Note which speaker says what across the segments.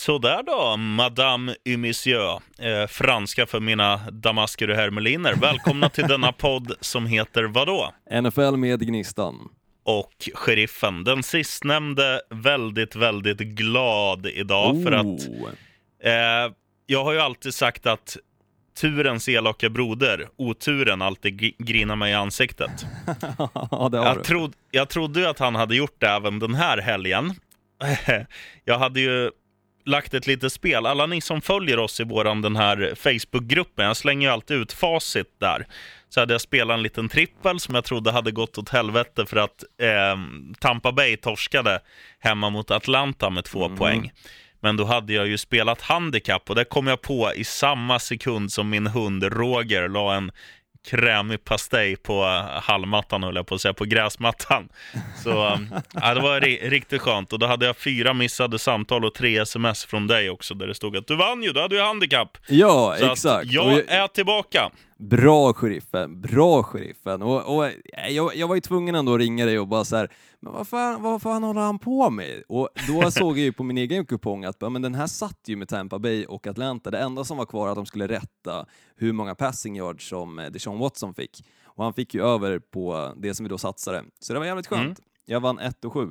Speaker 1: Sådär då, Madame et Monsieur, eh, franska för mina damasker och hermeliner. Välkomna till denna podd som heter vadå?
Speaker 2: NFL med Gnistan.
Speaker 1: Och sheriffen, den sistnämnde väldigt, väldigt glad idag för att
Speaker 2: Oh.
Speaker 1: eh, jag har ju alltid sagt att turens elaka broder, oturen, alltid gr- grinar mig i ansiktet.
Speaker 2: ja,
Speaker 1: Jag, trod, jag trodde ju att han hade gjort det även den här helgen. jag hade ju lagt ett litet spel. Alla ni som följer oss i våran den här Facebookgruppen, jag slänger ju alltid ut facit där. Så hade jag spelat en liten trippel som jag trodde hade gått åt helvete för att eh, Tampa Bay torskade hemma mot Atlanta med två poäng. Men då hade jag ju spelat handikapp och det kom jag på i samma sekund som min hund Roger la en krämig pastej på hallmattan, höll jag på att säga, på gräsmattan. Så um, ja, det var ri- riktigt skönt. Och då hade jag fyra missade samtal och tre sms från dig också, där det stod att du vann ju, du hade ju handikapp.
Speaker 2: Ja,
Speaker 1: Så
Speaker 2: exakt.
Speaker 1: jag
Speaker 2: jag-
Speaker 1: är tillbaka.
Speaker 2: Bra sheriffen, bra sheriffen. Och, och jag, jag var ju tvungen ändå att ringa dig och bara så här, men vad fan, vad fan håller han på med? Och då såg jag ju på min egen kupong att men den här satt ju med Tampa Bay och Atlanta. Det enda som var kvar var att de skulle rätta hur många passing yards som eh, Deshaun Watson fick. Och han fick ju över på det som vi då satsade. Så det var jävligt skönt.
Speaker 1: Mm.
Speaker 2: Jag vann 1 och 7.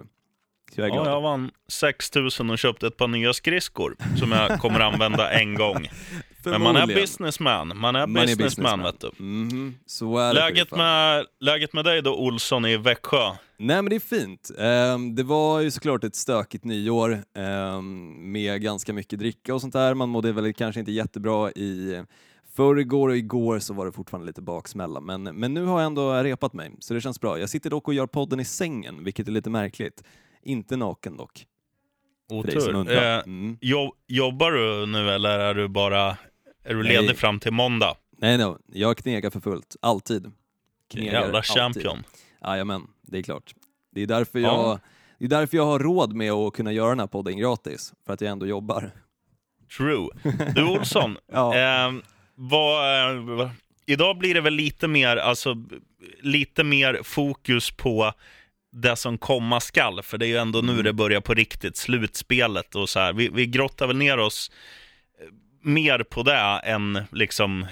Speaker 2: Så jag är
Speaker 1: Ja, jag vann 6 000 och köpte ett par nya skridskor som jag kommer använda en gång. Men man är businessman, man är
Speaker 2: Man är
Speaker 1: businessman, vet du.
Speaker 2: Är det,
Speaker 1: Läget med, läget med dig då, Olsson i Växjö?
Speaker 2: Nej men det är fint. Ehm, det var ju såklart ett stökigt nyår ehm, med ganska mycket dricka och sånt där. Man mådde väl kanske inte jättebra i förrgår och igår så var det fortfarande lite baksmälla. Men, men nu har jag ändå repat mig, så det känns bra. Jag sitter dock och gör podden i sängen, vilket är lite märkligt. Inte naken dock.
Speaker 1: Otur. Eh,
Speaker 2: Mm.
Speaker 1: jo, jobbar du nu eller är du bara är du ledig
Speaker 2: Nej.
Speaker 1: fram till måndag?
Speaker 2: Nej, nej, jag knegar för fullt. Alltid. Knegar
Speaker 1: Jävla
Speaker 2: alltid.
Speaker 1: champion.
Speaker 2: Jajamän, det är klart. Det är därför
Speaker 1: Ja.
Speaker 2: jag det är därför jag har råd med att kunna göra den här podden gratis, för att jag ändå jobbar.
Speaker 1: True. Du Olsson,
Speaker 2: Ja.
Speaker 1: eh, vad, eh, idag blir det väl lite mer, alltså, lite mer fokus på det som komma skall, för det är ju ändå
Speaker 2: Mm.
Speaker 1: nu det börjar på riktigt, slutspelet och så här. Vi, vi grottar väl ner oss eh, mer på det än liksom eh,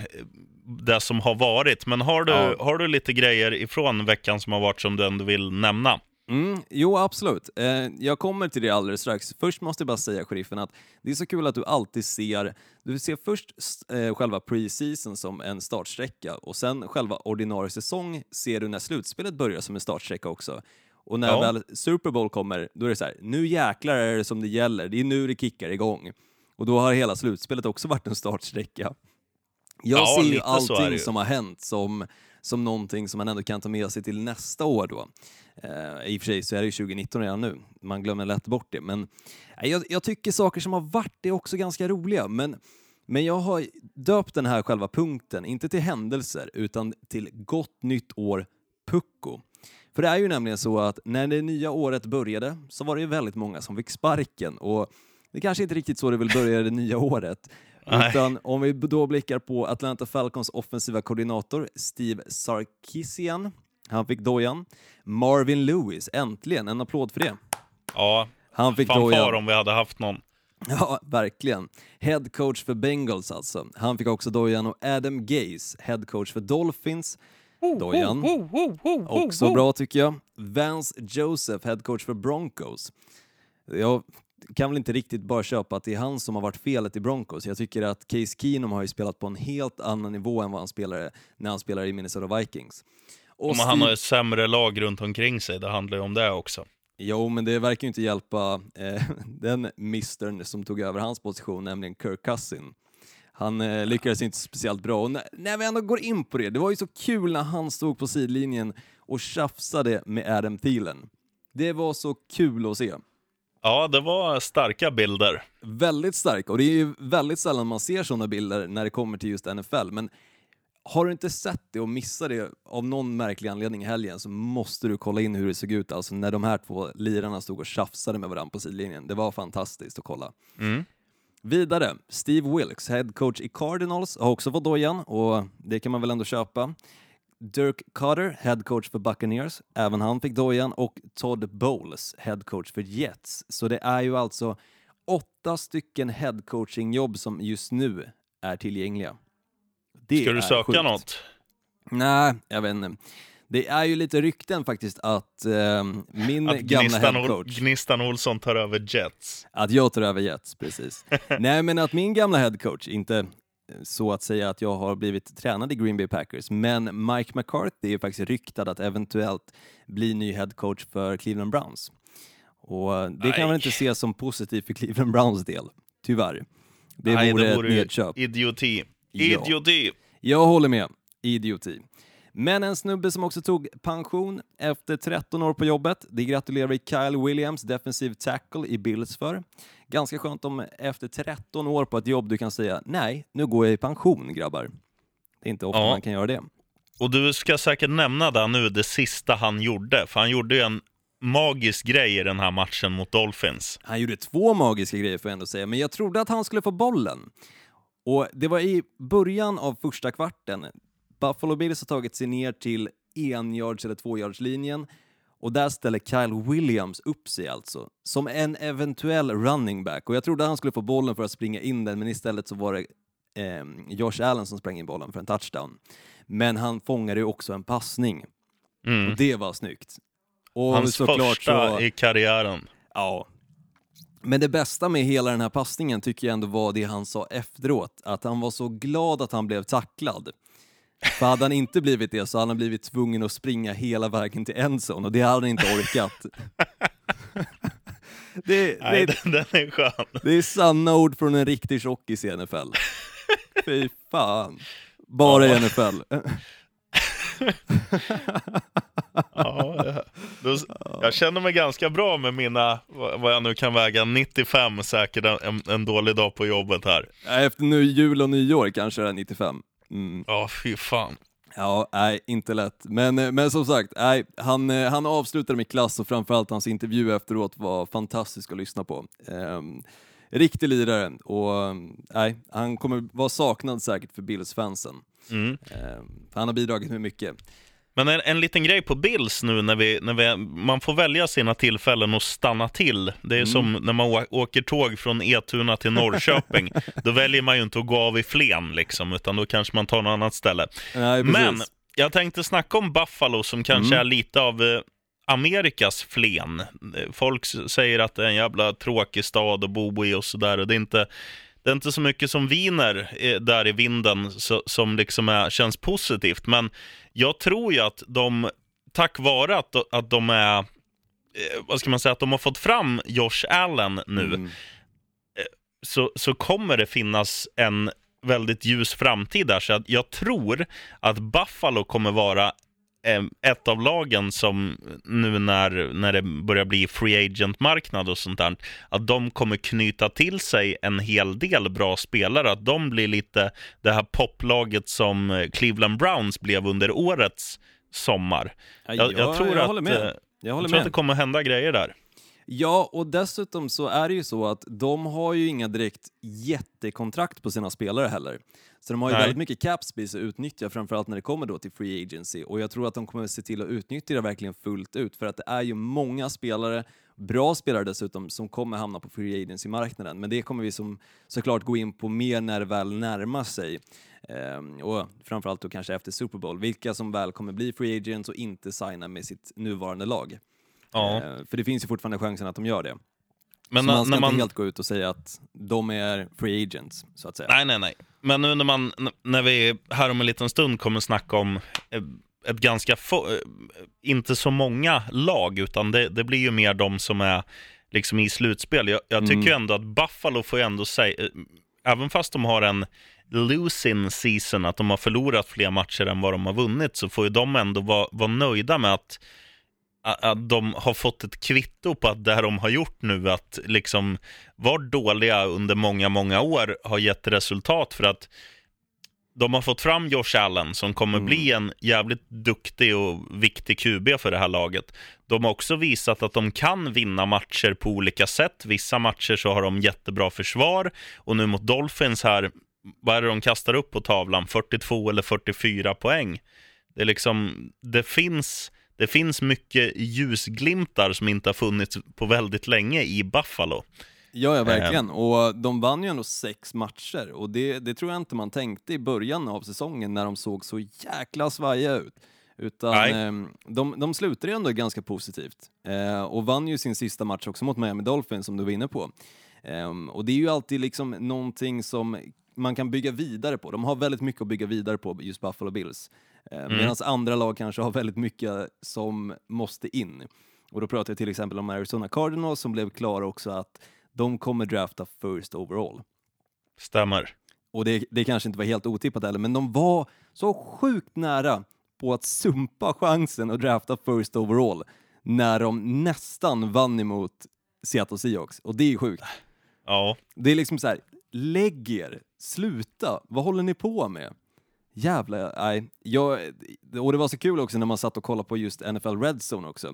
Speaker 1: det som har varit. Men har du,
Speaker 2: Ja.
Speaker 1: har du lite grejer ifrån veckan som har varit som du ändå vill nämna?
Speaker 2: Mm, jo, absolut. Eh, jag kommer till det alldeles strax. Först måste jag bara säga, sheriffen, att det är så kul att du alltid ser... Du ser först eh, själva pre-season som en startsträcka och sen själva ordinarie säsong ser du när slutspelet börjar som en startsträcka också. Och när
Speaker 1: Ja.
Speaker 2: väl Super Bowl kommer, då är det så här, nu jäklar är det som det gäller. Det är nu det kickar igång. Och då har hela slutspelet också varit en startsträcka. Jag
Speaker 1: Ja,
Speaker 2: ser ju allting
Speaker 1: ju.
Speaker 2: som har hänt som, som någonting som man ändå kan ta med sig till nästa år då. Eh, I och för sig så är det ju 2019 redan nu, man glömmer lätt bort det. Men eh, jag, jag tycker saker som har varit är också ganska roliga. Men, men jag har döpt den här själva punkten, inte till händelser, utan till gott nytt år pucko. För det är ju nämligen så att när det nya året började så var det ju väldigt många som fick sparken och det kanske inte riktigt så det vill börja det nya året. Utan om vi då blickar på Atlanta Falcons offensiva koordinator Steve Sarkisian, han fick dojan. Marvin Lewis, äntligen, en applåd för det.
Speaker 1: Ja,
Speaker 2: Han fick
Speaker 1: fanfar
Speaker 2: dojan.
Speaker 1: om vi hade haft någon.
Speaker 2: Ja, verkligen. Head coach för Bengals alltså. Han fick också dojan och Adam Gaze, head coach för Dolphins. Dojan. Också bra tycker jag. Vance Joseph, head coach för Broncos. Jag kan väl inte riktigt bara köpa att det är han som har varit felet i Broncos. Jag tycker att Case Keenum har ju spelat på en helt annan nivå än vad han spelade när han spelade i Minnesota Vikings. Och
Speaker 1: Om han
Speaker 2: Steve-
Speaker 1: har ett sämre lag runt omkring sig, det handlar ju om det också.
Speaker 2: Jo, men det verkar ju inte hjälpa eh, den mistern som tog över hans position, nämligen Kirk Cousin. Han eh, lyckades inte speciellt bra. Och när, när vi ändå går in på det, det var ju så kul när han stod på sidlinjen och tjafsade med Adam Thielen. Det var så kul att se.
Speaker 1: Ja, det var starka bilder.
Speaker 2: Väldigt starka, och det är ju väldigt sällan man ser sådana bilder när det kommer till just NFL, men har du inte sett det och missat det av någon märklig anledning i helgen så måste du kolla in hur det såg ut, alltså när de här två lirarna stod och tjafsade med varandra på sidlinjen. Det var fantastiskt att kolla.
Speaker 1: Mm.
Speaker 2: Vidare, Steve Wilkes, head coach i Cardinals, har också fått dojan och det kan man väl ändå köpa. Dirk Cutter, head coach för Buccaneers, även han fick dojan och Todd Bowles, head coach för Jets. Så det är ju alltså åtta stycken headcoachingjobb som just nu är tillgängliga. Det
Speaker 1: Ska du söka
Speaker 2: sjukt.
Speaker 1: något?
Speaker 2: Nej, jag vet inte. Det är ju lite rykten faktiskt att eh, min
Speaker 1: Att
Speaker 2: gamla headcoach...
Speaker 1: Ol- Gnistan Olsson tar över Jets.
Speaker 2: Att jag tar över Jets, precis. Nej, men att min gamla headcoach, inte så att säga att jag har blivit tränad i Green Bay Packers, men Mike McCarthy är faktiskt ryktad att eventuellt bli ny headcoach för Cleveland Browns. Och det kan man inte se som positivt för Cleveland Browns del, tyvärr. Det
Speaker 1: Nej,
Speaker 2: vore,
Speaker 1: det vore
Speaker 2: ett nedköp.
Speaker 1: Idioti.
Speaker 2: Ja.
Speaker 1: Idioti.
Speaker 2: Jag håller med. Idioti. Men en snubbe som också tog pension efter 13 år på jobbet. Det gratulerar vi Kyle Williams, defensive tackle i Bills för. Ganska skönt om efter 13 år på ett jobb du kan säga nej, nu går jag i pension grabbar. Det är inte ofta
Speaker 1: Ja.
Speaker 2: man kan göra det.
Speaker 1: Och du ska säkert nämna det nu, det sista han gjorde. För han gjorde ju en magisk grej i den här matchen mot Dolphins.
Speaker 2: Han gjorde två magiska grejer får jag ändå säga, men jag trodde att han skulle få bollen. Och det var i början av första kvarten. Buffalo Bills har tagit sig ner till en-yards eller två-yards-linjen och där ställer Kyle Williams upp sig alltså, som en eventuell running back. Och jag trodde han skulle få bollen för att springa in den, men istället så var det eh, Josh Allen som sprang in bollen för en touchdown. Men han fångade ju också en passning,
Speaker 1: Mm.
Speaker 2: och det var snyggt. Och
Speaker 1: Hans första
Speaker 2: så...
Speaker 1: i karriären.
Speaker 2: Ja. Men det bästa med hela den här passningen tycker jag ändå var det han sa efteråt, att han var så glad att han blev tacklad. För hade han inte blivit det så hade han blivit tvungen att springa hela vägen till endzone och det hade han inte orkat. det,
Speaker 1: Nej,
Speaker 2: det,
Speaker 1: den, den är skön.
Speaker 2: det är sanna ord från en riktig tjockis i NFL. Fy fan. Bara i NFL.
Speaker 1: Ja, då, jag känner mig ganska bra med mina, vad jag nu kan väga, 95 säkert en, en dålig dag på jobbet här.
Speaker 2: Efter nu jul och nyår kanske det är 95. Mm.
Speaker 1: Ja, fy fan.
Speaker 2: Ja, nej, inte lätt. Men, eh, men som sagt, nej, han, eh, han avslutade med klass och framförallt hans intervju efteråt var fantastisk att lyssna på. Ehm, riktig lirare och nej, han kommer vara saknad säkert för Bills-fansen.
Speaker 1: Mm.
Speaker 2: För han har bidragit med mycket.
Speaker 1: Men en, en liten grej på Bills nu när vi, när vi, man får välja sina tillfällen och stanna till. Det är
Speaker 2: Mm.
Speaker 1: som när man åker tåg från Etuna till Norrköping. då väljer man ju inte att gå av i Flen liksom, utan då kanske man tar något annat ställe.
Speaker 2: Nej.
Speaker 1: Men jag tänkte snacka om Buffalo som kanske
Speaker 2: Mm.
Speaker 1: är lite av eh, Amerikas Flen. Folk säger att det är en jävla tråkig stad att bo i och sådär. Det är inte, det är inte så mycket som viner eh, där i vinden så, som liksom är, känns positivt. Men jag tror ju att de, tack vare att, att de är, eh, vad ska man säga, att de har fått fram Josh Allen nu,
Speaker 2: Mm.
Speaker 1: så, så kommer det finnas en väldigt ljus framtid där. Så jag tror att Buffalo kommer vara eh, ett av lagen som nu när, när det börjar bli free agent-marknad och sånt där, att de kommer knyta till sig en hel del bra spelare. Att de blir lite det här poplaget som eh, Cleveland Browns blev under årets sommar.
Speaker 2: Ja,
Speaker 1: Jag, jag tror
Speaker 2: jag
Speaker 1: att,
Speaker 2: håller med.
Speaker 1: eh,
Speaker 2: Jag
Speaker 1: tror att det kommer hända grejer där.
Speaker 2: Ja, och dessutom så är det ju så att de har ju inga direkt jättekontrakt på sina spelare heller. Så de har ju
Speaker 1: Nej.
Speaker 2: väldigt mycket cap space att utnyttja, framförallt när det kommer då till free agency. Och jag tror att de kommer se till att utnyttja det verkligen fullt ut, för att det är ju många spelare, bra spelare dessutom, som kommer hamna på free agency-marknaden. Men det kommer vi som, såklart gå in på mer när det väl närmar sig. Ehm, och framförallt då kanske efter Super Bowl, vilka som väl kommer bli free agents och inte signa med sitt nuvarande lag.
Speaker 1: Ja.
Speaker 2: Eh, För det finns ju fortfarande chansen att de gör det.
Speaker 1: Men
Speaker 2: så man ska
Speaker 1: när man...
Speaker 2: inte helt gå ut och säga att de är free agents, så att säga.
Speaker 1: Nej, nej, nej. Men nu när, man, när vi här om en liten stund kommer snacka om eh, ett ganska få, eh, inte så många lag, utan det, det blir ju mer de som är liksom i slutspel. Jag, jag tycker
Speaker 2: Mm.
Speaker 1: ju ändå att Buffalo får ju ändå säga, även fast de har en losing season, att de har förlorat fler matcher än vad de har vunnit, så får ju de ändå vara, vara nöjda med att att de har fått ett kvitto på att det de har gjort nu, att liksom vara dåliga under många, många år har gett resultat för att de har fått fram Josh Allen som kommer
Speaker 2: Mm.
Speaker 1: bli en jävligt duktig och viktig QB för det här laget. De har också visat att de kan vinna matcher på olika sätt. Vissa matcher så har de jättebra försvar och nu mot Dolphins här, vad är det de kastar upp på tavlan? 42 eller 44 poäng. Det är liksom, det finns, det finns mycket ljusglimtar som inte har funnits på väldigt länge i Buffalo.
Speaker 2: Ja, ja verkligen. Och de vann ju ändå sex matcher och det, det tror jag inte man tänkte i början av säsongen när de såg så jäkla svajiga ut. Utan eh, de, de slutade ändå ganska positivt eh, och vann ju sin sista match också mot Miami Dolphins som du var inne på. Eh, och det är ju alltid liksom någonting som man kan bygga vidare på. De har väldigt mycket att bygga vidare på, just Buffalo Bills. Eh, mm. Medan andra lag kanske har väldigt mycket som måste in. Och då pratar jag till exempel om Arizona Cardinals som blev klara också att de kommer drafta first overall.
Speaker 1: Stämmer.
Speaker 2: Och det, det kanske inte var helt otippat heller, men de var så sjukt nära på att sumpa chansen att drafta first overall när de nästan vann emot Seattle Seahawks. Och det är sjukt.
Speaker 1: Ja.
Speaker 2: Det är liksom så här, lägg er, sluta, vad håller ni på med? Jävla, nej. Jag, och det var så kul också när man satt och kollade på just NFL Red Zone också.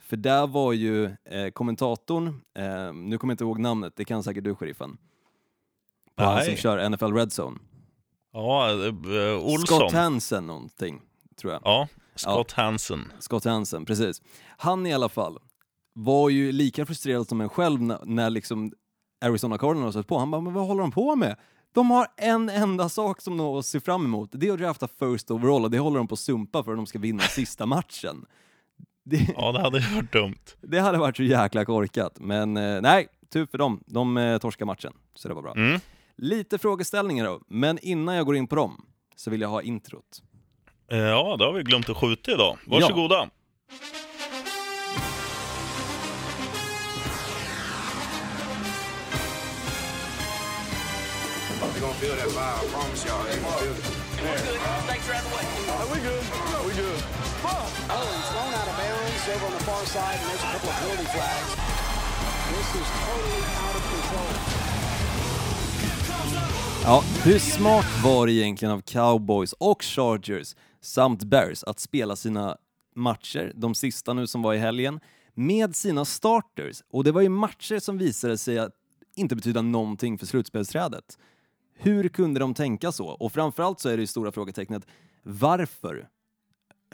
Speaker 2: För där var ju eh, kommentatorn, eh, nu kommer jag inte ihåg namnet, det kan säkert du sheriffen. På han som kör NFL Red Zone.
Speaker 1: Ja, uh, Olsson.
Speaker 2: Scott Hansen någonting, tror jag.
Speaker 1: Ja, Scott ja. Hansen.
Speaker 2: Scott Hansen, precis. Han i alla fall var ju lika frustrerad som en själv när, när liksom Arizona Cardinals höll på. Han bara, men vad håller de på med? De har en enda sak som de ser fram emot, det är att drafta first overall och det håller de på att sumpa för att de ska vinna sista matchen.
Speaker 1: Det, ja, det hade varit dumt.
Speaker 2: Det hade varit så jäkla korkat, men eh, nej, tur för dem. De eh, torskar matchen, så det var bra.
Speaker 1: Mm.
Speaker 2: Lite frågeställningar då, men innan jag går in på dem så vill jag ha introt.
Speaker 1: Eh, ja, det har vi glömt att skjuta idag. Varsågoda. Ja. Feel that vibe. I promise y'all, they gonna feel it. We're good. Out of the way. Are we good? we good. Oh, he's thrown out of bounds over on the far side, and there's a couple of penalty flags. This is totally out of control. Ja, hur smart var det egentligen av Cowboys och Chargers samt Bears att spela sina matcher, de sista nu som var i helgen, med sina starters? Och det var ju matcher som visade sig att inte betyda någonting för slutspelsträdet. Hur kunde de tänka så? Och framförallt så är det ju stora frågetecknet, varför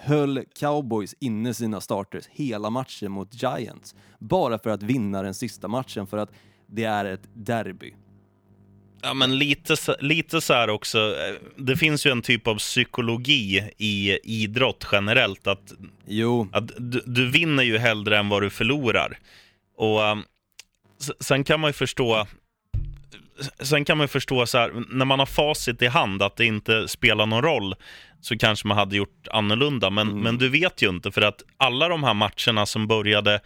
Speaker 1: höll Cowboys inne sina starters hela matchen mot Giants? Bara för att vinna den sista matchen, för att det är ett derby. Ja, men lite, lite så här också. Eh, det finns ju en typ av psykologi i idrott generellt. Att,
Speaker 2: jo.
Speaker 1: att du, du vinner ju hellre än vad du förlorar. Och um, Sen kan man ju förstå sen kan man förstå så här, när man har facit i hand, att det inte spelar någon roll, så kanske man hade gjort annorlunda. Men, mm. men du vet ju inte, för att alla de här matcherna som började,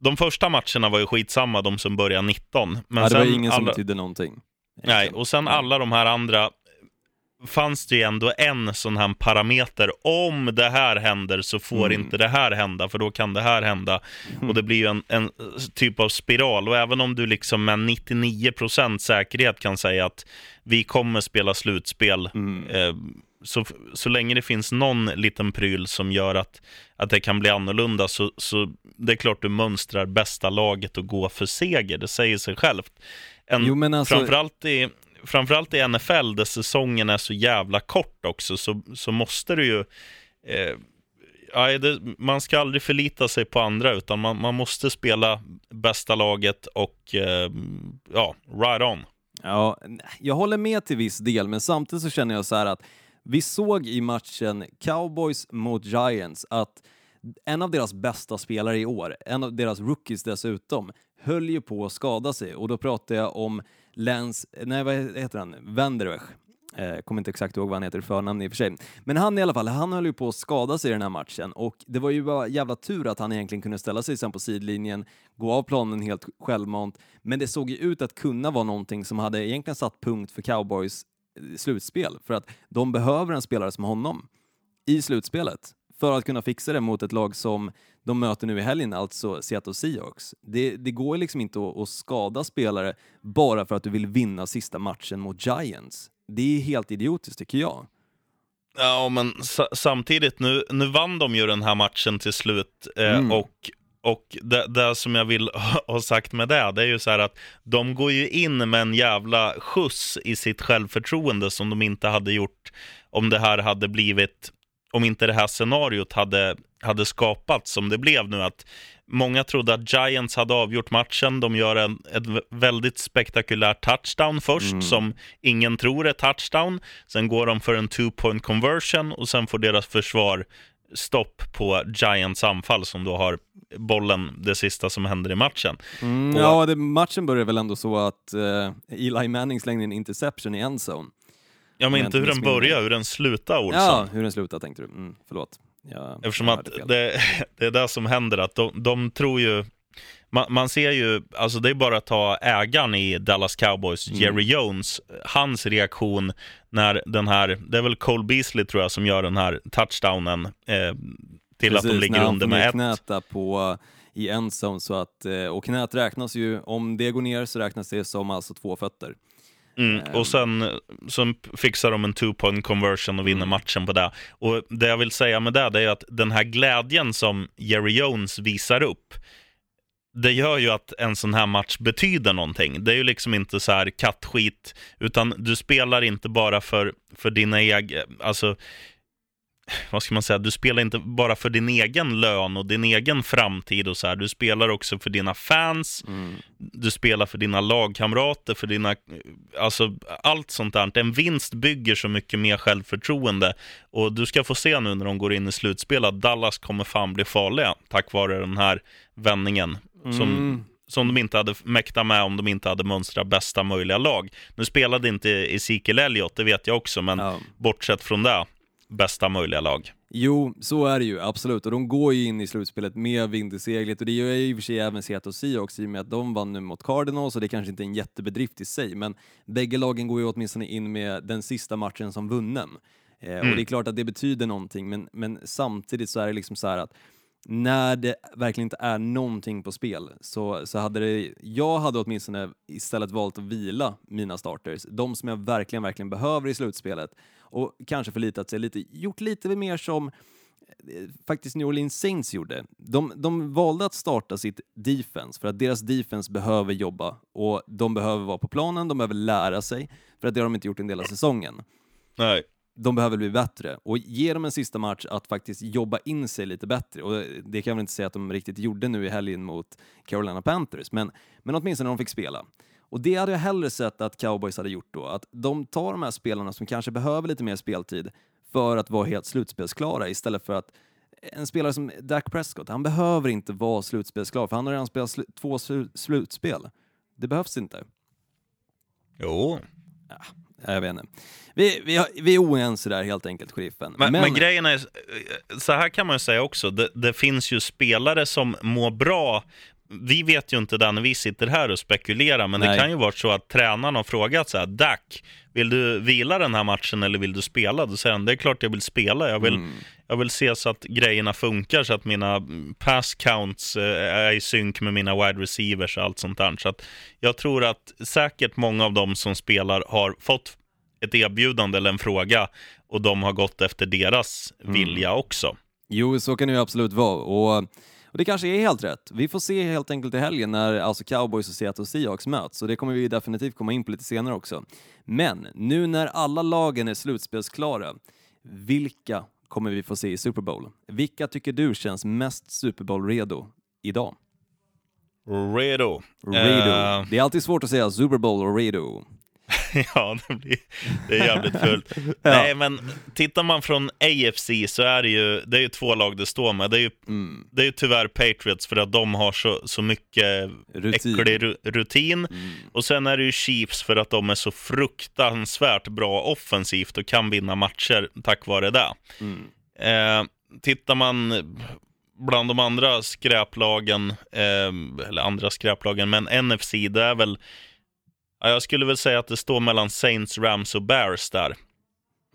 Speaker 1: de första matcherna var ju skitsamma, de som började 19.
Speaker 2: Men ja, det var ingen alla, som betydde någonting.
Speaker 1: Nej, och sen alla de här andra fanns det ju ändå en sån här parameter. Om det här händer så får mm. inte det här hända, för då kan det här hända. Mm. Och det blir ju en, en, typ av spiral. Och även om du liksom med 99% säkerhet kan säga att vi kommer spela slutspel, mm. eh, så, så länge det finns någon liten pryl som gör att, att det kan bli annorlunda, så, så det är klart du mönstrar bästa laget och går för seger. Det säger sig självt. En, jo, men alltså... Framförallt i framförallt i NFL där säsongen är så jävla kort också, så, så måste du ju... Eh, ja, det, man ska aldrig förlita sig på andra, utan man, man måste spela bästa laget och eh, ja, right on.
Speaker 2: Ja, jag håller med till viss del, men samtidigt så känner jag så här att vi såg i matchen Cowboys mot Giants att en av deras bästa spelare i år, en av deras rookies dessutom, höll ju på att skada sig och då pratar jag om Lance, nej vad heter han, Vanderwech. Eh, kommer inte exakt ihåg vad han heter i förnamn i och för sig. Men han i alla fall, han höll ju på att skada sig i den här matchen och det var ju bara jävla tur att han egentligen kunde ställa sig sen på sidlinjen, gå av planen helt självmant. Men det såg ju ut att kunna vara någonting som hade egentligen satt punkt för cowboys eh, slutspel, för att de behöver en spelare som honom i slutspelet för att kunna fixa det mot ett lag som de möter nu i helgen, alltså Seattle Seahawks. Det, det går liksom inte att, att skada spelare bara för att du vill vinna sista matchen mot Giants. Det är helt idiotiskt tycker jag.
Speaker 1: Ja, men samtidigt, nu, nu vann de ju den här matchen till slut eh, mm. och och det, det, som jag vill ha sagt med det, det är ju så här att de går ju in med en jävla skjuts i sitt självförtroende som de inte hade gjort om det här hade blivit om inte det här scenariot hade, hade skapats som det blev nu, att Många trodde att Giants hade avgjort matchen. De gör en ett väldigt spektakulär touchdown först,
Speaker 2: Mm.
Speaker 1: som ingen tror är touchdown. Sen går de för en two-point conversion och sen får deras försvar stopp på Giants anfall som då har bollen, det sista som händer i matchen.
Speaker 2: Mm,
Speaker 1: Och-
Speaker 2: ja, det, matchen började väl ändå så att eh, Eli Manning slängde en interception i endzone.
Speaker 1: Ja, men inte hur den börjar, hur den slutar, Olsson.
Speaker 2: Ja, hur den slutade tänkte du. Mm, förlåt. Jag,
Speaker 1: Eftersom
Speaker 2: jag
Speaker 1: att det, det är det som händer, att de, de tror ju... Man, man ser ju, alltså det är bara att ta ägaren i Dallas Cowboys,
Speaker 2: Mm.
Speaker 1: Jerry Jones, hans reaktion när den här, det är väl Cole Beasley tror jag som gör den här touchdownen eh, till att de
Speaker 2: Precis,
Speaker 1: ligger under med ett.
Speaker 2: knät där på, i endzone så att, eh, och knät räknas ju, om det går ner så räknas det som alltså två fötter.
Speaker 1: Mm,
Speaker 2: Ehm.
Speaker 1: och sen så fixar de en two-point conversion och vinner
Speaker 2: Mm.
Speaker 1: matchen på det. Och det jag vill säga med det, det är att den här glädjen som Jerry Jones visar upp, det gör ju att en sån här match betyder någonting. Det är ju liksom inte så här kattskit, utan du spelar inte bara för, för dina egna, alltså vad ska man säga, du spelar inte bara för din egen lön och din egen framtid och så här. Du spelar också för dina fans,
Speaker 2: Mm.
Speaker 1: du spelar för dina lagkamrater, för dina, alltså allt sånt där. En vinst bygger så mycket mer självförtroende och du ska få se nu när de går in i slutspel att Dallas kommer fan bli farliga tack vare den här vändningen som,
Speaker 2: Mm.
Speaker 1: som de inte hade mäktat med om de inte hade mönstrat bästa möjliga lag. Nu spelade inte Ezekiel Elliott, det vet jag också, men
Speaker 2: Ja.
Speaker 1: bortsett från det, bästa möjliga lag.
Speaker 2: Jo, så är det ju absolut och de går ju in i slutspelet med vind i seglet och det gör ju i och för sig även Seattle Seahawks i och med att de vann nu mot Cardinals och det kanske inte är en jättebedrift i sig men bägge lagen går ju åtminstone in med den sista matchen som vunnen. Eh, Och det är klart att det betyder någonting men, men samtidigt så är det liksom så här att när det verkligen inte är någonting på spel så, så hade det, jag hade åtminstone istället valt att vila mina starters, de som jag verkligen, verkligen behöver i slutspelet och kanske förlitat sig lite, gjort lite mer som eh, faktiskt New Orleans Saints gjorde. De, de valde att starta sitt defense för att deras defense behöver jobba och de behöver vara på planen, de behöver lära sig för att det har de inte gjort en del av säsongen
Speaker 1: Nej
Speaker 2: de behöver bli bättre och ge dem en sista match att faktiskt jobba in sig lite bättre. Och det kan jag väl inte säga att de riktigt gjorde nu i helgen mot Carolina Panthers, men, men åtminstone de fick spela. Och det hade jag hellre sett att Cowboys hade gjort då, att de tar de här spelarna som kanske behöver lite mer speltid för att vara helt slutspelsklara istället för att en spelare som Dak Prescott, han behöver inte vara slutspelsklar för han har redan spelat slu två slu slutspel. Det behövs inte.
Speaker 1: Jo.
Speaker 2: Jag vet inte. Vi, vi, vi är oense där helt enkelt, sheriffen.
Speaker 1: Men, men grejen är, så här kan man ju säga också, det, det finns ju spelare som mår bra. Vi vet ju inte det när vi sitter här och spekulerar, men
Speaker 2: Nej.
Speaker 1: det kan ju vara så att tränaren har frågat så här, Dak, vill du vila den här matchen eller vill du spela? Då säger han, det är klart jag vill spela. Jag vill,
Speaker 2: Mm.
Speaker 1: Jag vill se så att grejerna funkar, så att mina pass counts eh, är i synk med mina wide receivers och allt sånt där. Så att jag tror att säkert många av dem som spelar har fått ett erbjudande eller en fråga och de har gått efter deras
Speaker 2: Mm.
Speaker 1: vilja också.
Speaker 2: Jo, så kan det ju absolut vara. Och, och det kanske är helt rätt. Vi får se helt enkelt i helgen när alltså Cowboys och Seattle Seahawks möts, och det kommer vi definitivt komma in på lite senare också. Men nu när alla lagen är slutspelsklara, vilka kommer vi få se i Super Bowl? Vilka tycker du känns mest Super Bowl-redo idag?
Speaker 1: Redo.
Speaker 2: Redo.
Speaker 1: Eh,
Speaker 2: Det är alltid svårt att säga Super Bowl och redo.
Speaker 1: ja, det, blir, det är jävligt fult. Nej, men tittar man från AFC så är det ju, det är ju två lag det står med. Det är ju,
Speaker 2: Mm.
Speaker 1: det är ju tyvärr Patriots för att de har så, så mycket
Speaker 2: Rutin.
Speaker 1: äcklig ru- rutin.
Speaker 2: Mm.
Speaker 1: Och sen är det ju Chiefs för att de är så fruktansvärt bra offensivt och kan vinna matcher tack vare det.
Speaker 2: Mm.
Speaker 1: Eh, tittar man bland de andra skräplagen, eh, eller andra skräplagen, men NFC, det är väl, ja, jag skulle väl säga att det står mellan Saints, Rams och Bears där.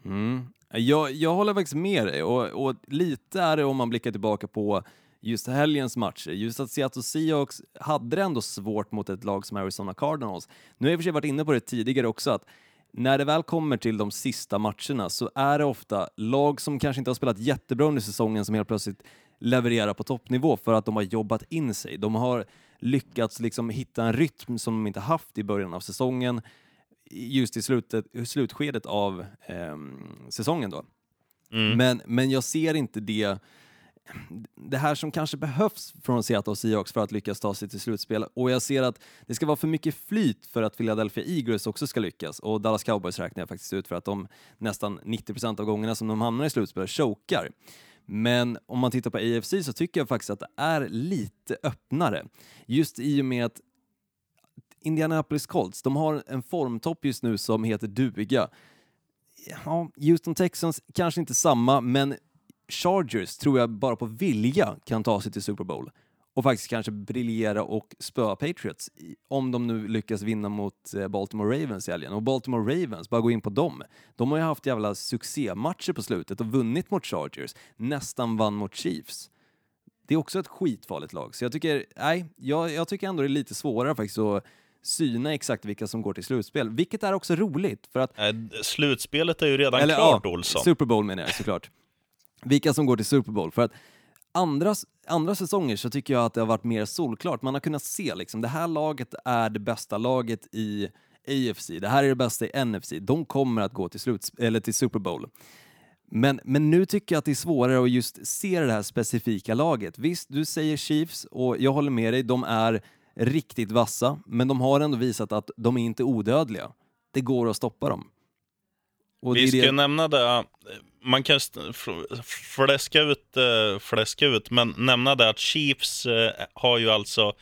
Speaker 2: Mm. Jag, jag håller faktiskt med dig och, och lite är det om man blickar tillbaka på just helgens matcher. Just att Seattle Seahawks hade det ändå svårt mot ett lag som Arizona Cardinals. Nu har jag i och för sig varit inne på det tidigare också att när det väl kommer till de sista matcherna så är det ofta lag som kanske inte har spelat jättebra under säsongen som helt plötsligt levererar på toppnivå för att de har jobbat in sig. De har lyckats liksom hitta en rytm som de inte haft i början av säsongen just i slutet, slutskedet av ehm, säsongen då.
Speaker 1: Mm.
Speaker 2: Men, men jag ser inte det det här som kanske behövs från Seattle Seahawks för att lyckas ta sig till slutspel. Och jag ser att det ska vara för mycket flyt för att Philadelphia Eagles också ska lyckas. Och Dallas Cowboys räknar jag faktiskt ut för att de nästan 90% av gångerna som de hamnar i slutspel chokar. Men om man tittar på AFC så tycker jag faktiskt att det är lite öppnare. Just i och med att Indianapolis Colts, de har en formtopp just nu som heter duga. Ja, Houston Texans kanske inte samma, men Chargers tror jag bara på vilja kan ta sig till Super Bowl och faktiskt kanske briljera och spöa Patriots om de nu lyckas vinna mot eh, Baltimore Ravens i helgen. Och Baltimore Ravens, bara gå in på dem. De har ju haft jävla succématcher på slutet och vunnit mot Chargers, nästan vann mot Chiefs. Det är också ett skitfarligt lag, så jag tycker, nej, jag, jag tycker ändå det är lite svårare faktiskt att syna exakt vilka som går till slutspel, vilket är också roligt för att...
Speaker 1: Äh, slutspelet är ju redan Eller, klart, ja, Olsson.
Speaker 2: Super Bowl menar jag såklart. vilka som går till Super Bowl, för att andra, andra säsonger så tycker jag att det har varit mer solklart. Man har kunnat se liksom, det här laget är det bästa laget i AFC, det här är det bästa i NFC. De kommer att gå till, sluts eller till Super Bowl. Men, men nu tycker jag att det är svårare att just se det här specifika laget. Visst, du säger Chiefs och jag håller med dig, de är riktigt vassa, men de har ändå visat att de är inte odödliga. Det går att stoppa dem.
Speaker 1: Och Vi ska det... nämna det, man kan fläska ut, eh, fläska ut, men nämna det att Chiefs eh, har ju alltså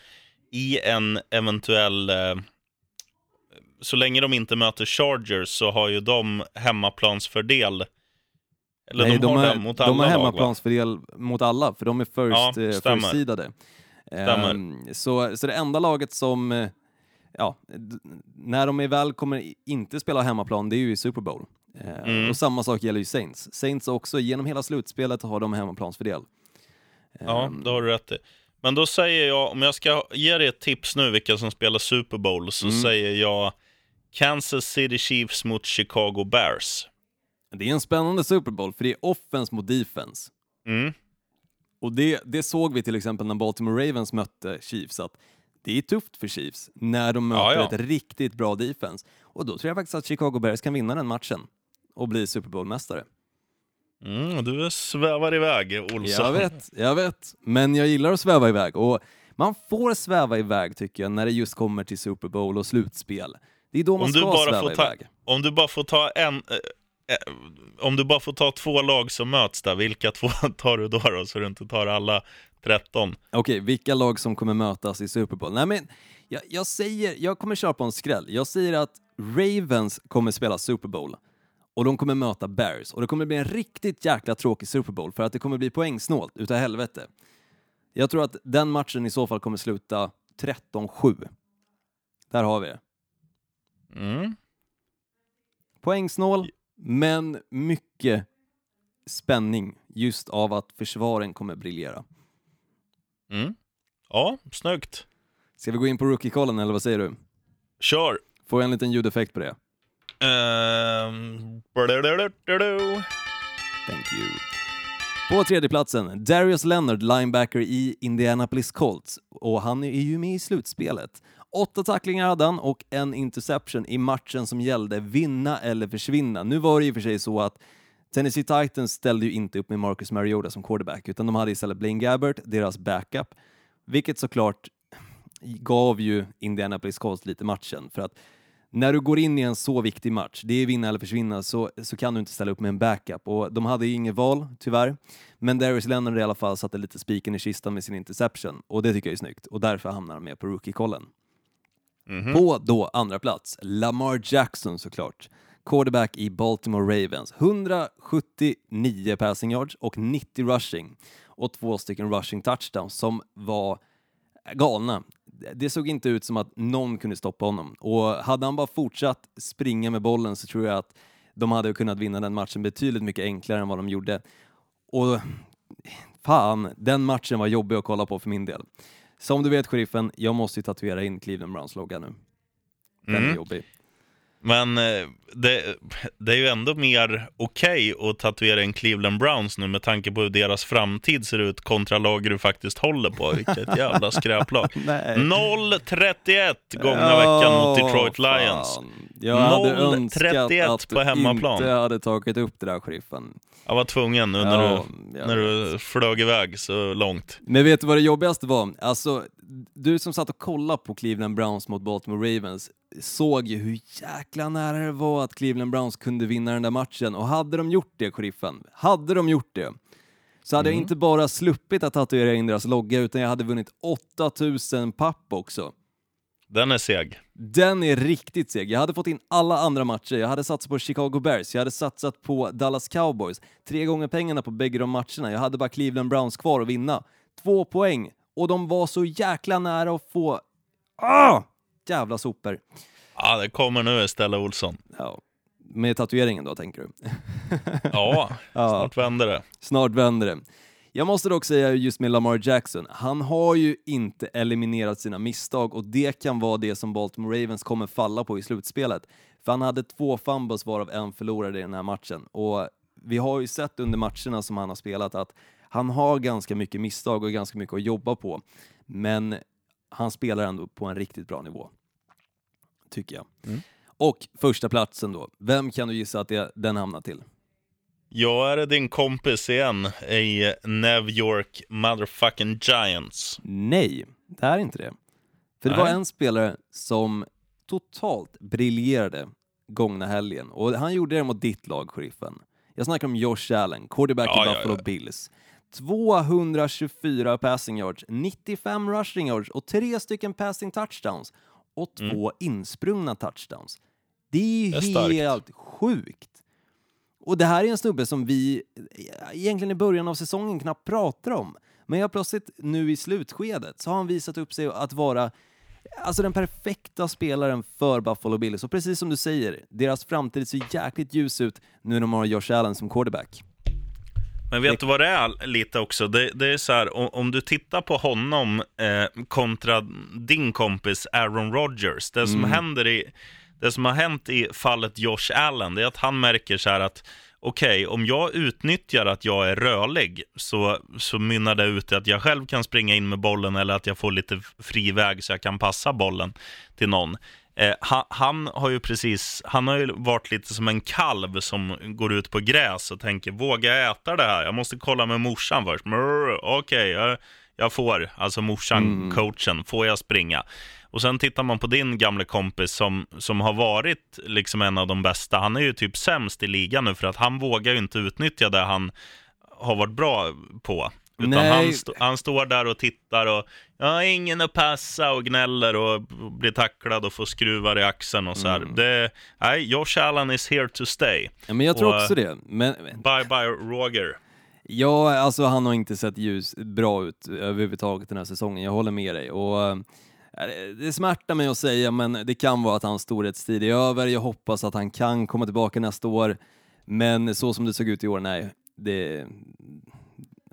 Speaker 1: i en eventuell eh, så länge de inte möter Chargers så har ju de hemmaplansfördel.
Speaker 2: Eller Nej, de, de, har, mot alla de har hemmaplansfördel lag, mot alla, för de är first, ja, first seedade. Um, så, så det enda laget som, ja, när de är väl kommer inte spela hemmaplan, det är ju i Super Bowl. Eh, mm. Och samma sak gäller ju Saints. Saints också, genom hela slutspelet har de hemmaplansfördel.
Speaker 1: Ja, ehm. det har du rätt i. Men då säger jag, om jag ska ge dig ett tips nu vilka som spelar Super Bowl, så mm. säger jag Kansas City Chiefs mot Chicago Bears.
Speaker 2: Det är en spännande Super Bowl, för det är offense mot defense.
Speaker 1: Mm.
Speaker 2: Och det, det såg vi till exempel när Baltimore Ravens mötte Chiefs, att det är tufft för Chiefs när de möter ja, ja. ett riktigt bra defense. Och då tror jag faktiskt att Chicago Bears kan vinna den matchen och bli Super Bowl-mästare.
Speaker 1: Mm, du svävar iväg, Olsson.
Speaker 2: Jag vet, jag vet. Men jag gillar att sväva iväg. Och man får sväva iväg, tycker jag, när det just kommer till Super Bowl och slutspel. Det är då man om ska sväva
Speaker 1: ta,
Speaker 2: iväg.
Speaker 1: Om du bara får ta en... Eh, eh, om du bara får ta två lag som möts där, vilka två tar du då, då så du inte tar alla 13?
Speaker 2: Okej, okay, vilka lag som kommer mötas i Super Bowl? Nej, men jag, jag säger, jag kommer köra på en skräll. Jag säger att Ravens kommer spela Super Bowl och de kommer möta Bears och det kommer bli en riktigt jäkla tråkig Super Bowl för att det kommer bli poängsnålt utav helvete. Jag tror att den matchen i så fall kommer sluta 13-7. Där har vi det.
Speaker 1: Mm.
Speaker 2: Poängsnål, men mycket spänning just av att försvaren kommer briljera.
Speaker 1: Mm. Ja, snyggt.
Speaker 2: Ska vi gå in på rookie-kollen eller vad säger du?
Speaker 1: Kör!
Speaker 2: Får jag en liten ljudeffekt på det?
Speaker 1: Um...
Speaker 2: Thank you. På tredjeplatsen, Darius Leonard, linebacker i Indianapolis Colts. Och han är ju med i slutspelet. Åtta tacklingar hade han och en interception i matchen som gällde vinna eller försvinna. Nu var det i och för sig så att Tennessee Titans ställde ju inte upp med Marcus Mariota som quarterback, utan de hade istället Blaine Gabbert, deras backup, vilket såklart gav ju Indianapolis Colts lite matchen, för att när du går in i en så viktig match, det är vinna eller försvinna, så, så kan du inte ställa upp med en backup. Och de hade ju inget val, tyvärr. Men Darius Leonard i alla fall satte lite spiken i kistan med sin interception, och det tycker jag är snyggt. Och därför hamnar han med på rookie-kollen. Mm -hmm. På då andra plats, Lamar Jackson såklart. Quarterback i Baltimore Ravens. 179 passing yards och 90 rushing. Och två stycken rushing touchdowns som var galna det såg inte ut som att någon kunde stoppa honom. Och hade han bara fortsatt springa med bollen så tror jag att de hade kunnat vinna den matchen betydligt mycket enklare än vad de gjorde. Och fan, den matchen var jobbig att kolla på för min del. Som du vet, sheriffen, jag måste ju tatuera in Cleveland Browns logga nu. Den mm. är jobbig.
Speaker 1: Men eh, det, det är ju ändå mer okej okay att tatuera en Cleveland Browns nu med tanke på hur deras framtid ser ut kontra lager du faktiskt håller på. Vilket jävla skräplag. 0-31 gångna oh, veckan mot Detroit Lions. 0-31 på hemmaplan.
Speaker 2: Jag hade tagit upp det där, sheriffen.
Speaker 1: Jag var tvungen nu när, ja, du, när du flög iväg så långt.
Speaker 2: Men vet du vad det jobbigaste var? Alltså, du som satt och kollade på Cleveland Browns mot Baltimore Ravens såg ju hur jäkla nära det var att Cleveland Browns kunde vinna den där matchen. Och hade de gjort det, sheriffen, hade de gjort det, så hade mm. jag inte bara sluppit att tatuera in deras logga, utan jag hade vunnit 8000 papp också.
Speaker 1: Den är seg.
Speaker 2: Den är riktigt seg. Jag hade fått in alla andra matcher. Jag hade satsat på Chicago Bears, jag hade satsat på Dallas Cowboys. Tre gånger pengarna på bägge de matcherna. Jag hade bara Cleveland Browns kvar att vinna. Två poäng. Och de var så jäkla nära att få... Ah! Jävla sopor.
Speaker 1: Ja, det kommer nu istället, Olsson.
Speaker 2: Ja. Med tatueringen då, tänker du?
Speaker 1: ja, snart vänder det.
Speaker 2: Snart vänder det. Jag måste dock säga just med Lamar Jackson, han har ju inte eliminerat sina misstag och det kan vara det som Baltimore Ravens kommer falla på i slutspelet. För han hade två fumbles varav en förlorade i den här matchen och vi har ju sett under matcherna som han har spelat att han har ganska mycket misstag och ganska mycket att jobba på. Men han spelar ändå på en riktigt bra nivå. Tycker jag. Mm. Och första platsen då, vem kan du gissa att det, den hamnar till?
Speaker 1: Jag är din kompis igen i New York motherfucking Giants.
Speaker 2: Nej, det är inte det. För det Nej. var en spelare som totalt briljerade gångna helgen och han gjorde det mot ditt lag, sheriffen. Jag snackar om Josh Allen, quarterback ja, i Buffalo ja, ja. Bills. 224 passing yards, 95 rushing yards och tre stycken passing touchdowns och två mm. insprungna touchdowns. Det är ju det är helt sjukt. Och det här är en snubbe som vi egentligen i början av säsongen knappt pratar om. Men jag plötsligt nu i slutskedet så har han visat upp sig att vara alltså den perfekta spelaren för Buffalo Bills. Och precis som du säger, deras framtid ser jäkligt ljus ut nu när de har Josh Allen som quarterback.
Speaker 1: Men vet du vad det är lite också? Det, det är så här, om, du tittar på honom eh, kontra din kompis Aaron Rodgers, det som mm. händer i det som har hänt i fallet Josh Allen, det är att han märker så här att okej, okay, om jag utnyttjar att jag är rörlig så, så mynnar det ut i att jag själv kan springa in med bollen eller att jag får lite fri väg så jag kan passa bollen till någon. Eh, han, har ju precis, han har ju varit lite som en kalv som går ut på gräs och tänker, vågar jag äta det här? Jag måste kolla med morsan först. Okej, okay, jag, jag, får, alltså morsan, mm. coachen, får jag springa? Och sen tittar man på din gamla kompis som, som har varit liksom en av de bästa. Han är ju typ sämst i ligan nu för att han vågar ju inte utnyttja det han har varit bra på. Utan han, st han, står där och tittar och jag har ingen att passa och gnäller och blir tacklad och får skruvar i axeln och så här. Mm. Det, nej, Josh Allen is here to stay.
Speaker 2: Ja, men jag tror och, också det. Men...
Speaker 1: Bye bye Roger.
Speaker 2: Ja, alltså han har inte sett ljus bra ut överhuvudtaget den här säsongen. Jag håller med dig. Och det smärtar mig att säga, men det kan vara att hans storhetstid är över. Jag hoppas att han kan komma tillbaka nästa år. Men så som det såg ut i år, nej. Det,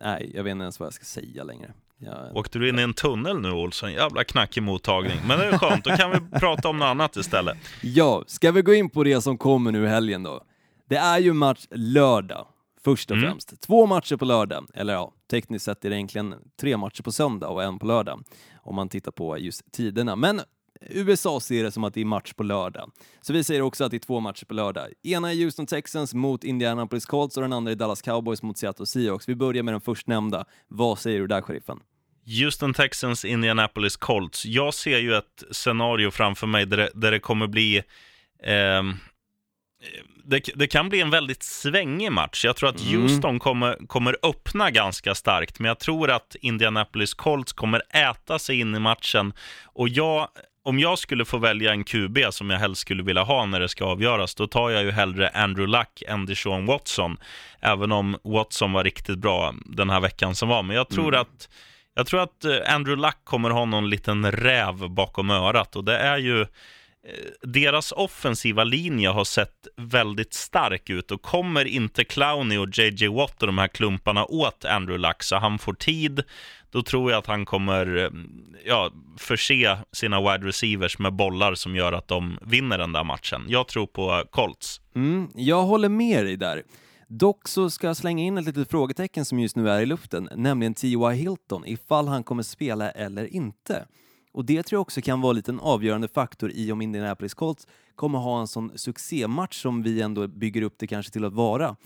Speaker 2: nej, jag vet inte ens vad jag ska säga längre. Jag...
Speaker 1: Åkte du in i en tunnel nu Olsson? Jävla knackig mottagning. Men det är skönt, då kan vi prata om något annat istället.
Speaker 2: Ja, ska vi gå in på det som kommer nu i helgen då? Det är ju match lördag, först och mm. främst. Två matcher på lördag, eller ja, tekniskt sett är det egentligen tre matcher på söndag och en på lördag om man tittar på just tiderna. Men USA ser det som att det är match på lördag. Så vi säger också att det är två matcher på lördag. Ena är Houston Texans mot Indianapolis Colts och den andra är Dallas Cowboys mot Seattle Seahawks. Vi börjar med den förstnämnda. Vad säger du där, sheriffen?
Speaker 1: Houston Texans, Indianapolis Colts. Jag ser ju ett scenario framför mig där det, där det kommer bli eh, det, det, kan bli en väldigt svängig match. Jag tror att mm. Houston mm. kommer, kommer öppna ganska starkt, men jag tror att Indianapolis Colts kommer äta sig in i matchen. Och jag, om jag skulle få välja en QB som jag helst skulle vilja ha när det ska avgöras, då tar jag ju hellre Andrew Luck än Deshaun Watson. Även om Watson var riktigt bra den här veckan som var. Men jag tror mm. att jag tror att eh, Andrew Luck kommer ha någon liten räv bakom örat och det är ju Eh, deras offensiva linje har sett väldigt stark ut och kommer inte Clowney och JJ Watt och de här klumparna åt Andrew Luck så han får tid, då tror jag att han kommer mm, ja, förse sina wide receivers med bollar som gör att de vinner den där matchen. Jag tror på Colts.
Speaker 2: Mm, jag håller med dig där. Dock så ska jag slänga in ett litet frågetecken som just nu är i luften, nämligen T.Y. Hilton, ifall han kommer spela eller inte. Och det tror jag också kan vara lite en avgörande faktor i om Indianapolis Colts kommer ha en sån succématch som vi ändå bygger upp det kanske till att vara.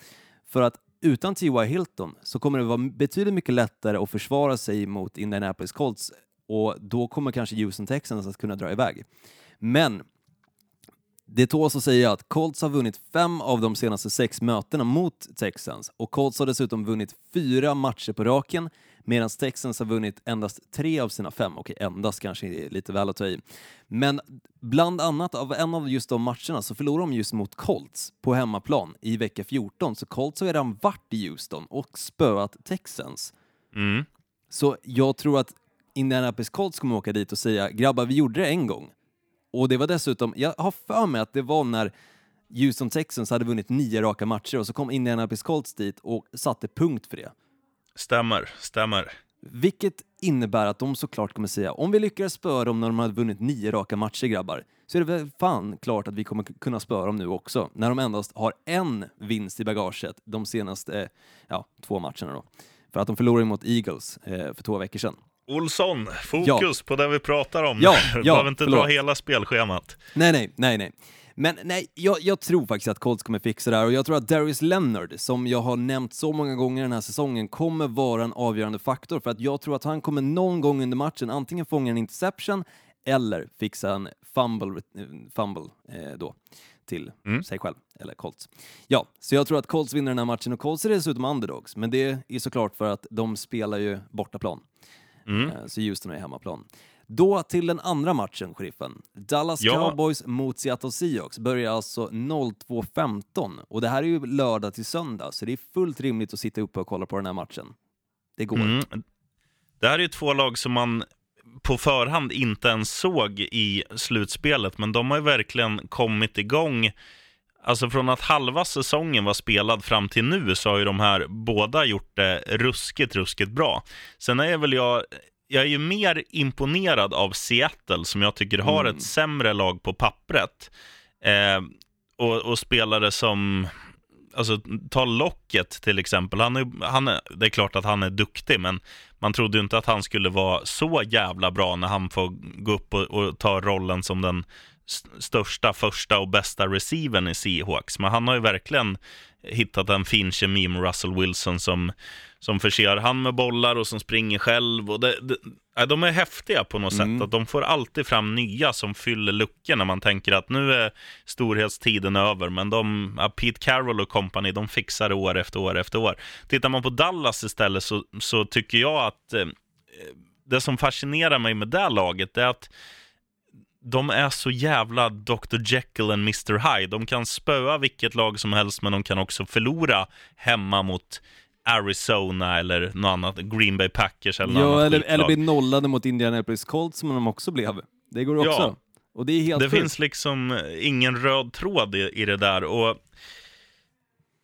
Speaker 2: För att utan T.Y. Hilton så kommer det vara betydligt mycket lättare att försvara sig mot Indianapolis Colts och då kommer kanske Houston Texans att kunna dra iväg. Men det tåls att säga att Colts har vunnit fem av de senaste sex mötena mot Texans och Colts har dessutom vunnit fyra matcher på raken medan Texans har vunnit endast tre av sina fem. Okej, endast kanske är lite väl att ta i. Men bland annat av en av just de matcherna så förlorade de just mot Colts på hemmaplan i vecka 14, så Colts har redan varit i Houston och spöat Texans.
Speaker 1: Mm.
Speaker 2: Så jag tror att Indianapolis Colts kommer åka dit och säga grabbar, vi gjorde det en gång. Och det var dessutom, jag har för mig att det var när Houston Texans hade vunnit nio raka matcher och så kom Indianapolis Colts dit och satte punkt för det.
Speaker 1: Stämmer, stämmer.
Speaker 2: Vilket innebär att de såklart kommer säga, om vi lyckades spöa dem när de hade vunnit nio raka matcher grabbar, så är det väl fan klart att vi kommer kunna spöa dem nu också, när de endast har en vinst i bagaget de senaste, ja, två matcherna då. För att de förlorade mot Eagles eh, för två veckor sedan.
Speaker 1: Olsson, fokus på det vi pratar om.
Speaker 2: Ja, ja,
Speaker 1: behöver inte dra
Speaker 2: förlåt.
Speaker 1: hela spelschemat.
Speaker 2: Nej, nej, nej, nej. Men nej, jag, jag tror faktiskt att Colts kommer fixa det här och jag tror att Darius Leonard, som jag har nämnt så många gånger den här säsongen, kommer vara en avgörande faktor för att jag tror att han kommer någon gång under matchen antingen fånga en interception eller fixa en fumble, eh, fumble eh, då till
Speaker 1: Mm.
Speaker 2: sig själv, eller Colts. Ja, så jag tror att Colts vinner den här matchen och Colts är dessutom underdogs, men det är såklart för att de spelar ju bortaplan.
Speaker 1: Mm.
Speaker 2: Eh, Så Houston är hemmaplan. Då till den andra matchen, sheriffen. Dallas
Speaker 1: Ja.
Speaker 2: Cowboys mot Seattle Seahawks börjar alltså 02.15 och det här är ju lördag till söndag så det är fullt rimligt att sitta uppe och kolla på den här matchen. Det går.
Speaker 1: Mm. Det här är ju två lag som man på förhand inte ens såg i slutspelet, men de har ju verkligen kommit igång. Alltså från att halva säsongen var spelad fram till nu så har ju de här båda gjort det ruskigt, ruskigt bra. Sen är väl jag, jag är ju mer imponerad av Seattle som jag tycker har
Speaker 2: Mm.
Speaker 1: ett sämre lag på pappret. Eh, och, och spelare som, alltså ta Locket till exempel. Han är, han är, det är klart att han är duktig, men man trodde ju inte att han skulle vara så jävla bra när han får gå upp och, och ta rollen som den största, första och bästa receivern i Seahawks. Men han har ju verkligen hittat en fin kemi med Russell Wilson som, som förser han med bollar och som springer själv. Och det, det, de är häftiga på något
Speaker 2: Mm.
Speaker 1: sätt. Att de får alltid fram nya som fyller luckor när man tänker att nu är storhetstiden över. Men de, Pete Carroll och company, de fixar det år efter år efter år. Tittar man på Dallas istället så, så tycker jag att eh, det som fascinerar mig med det laget är att de är så jävla Dr. Jekyll och Mr. Hyde. De kan spöa vilket lag som helst, men de kan också förlora hemma mot Arizona eller något annat, Green Bay Packers eller något
Speaker 2: Ja,
Speaker 1: annat
Speaker 2: eller, eller bli nollade mot Indianapolis Colts som de också blev. Det går också.
Speaker 1: Ja.
Speaker 2: Och det är helt
Speaker 1: Det
Speaker 2: sjukt.
Speaker 1: finns liksom ingen röd tråd i, i det där. Och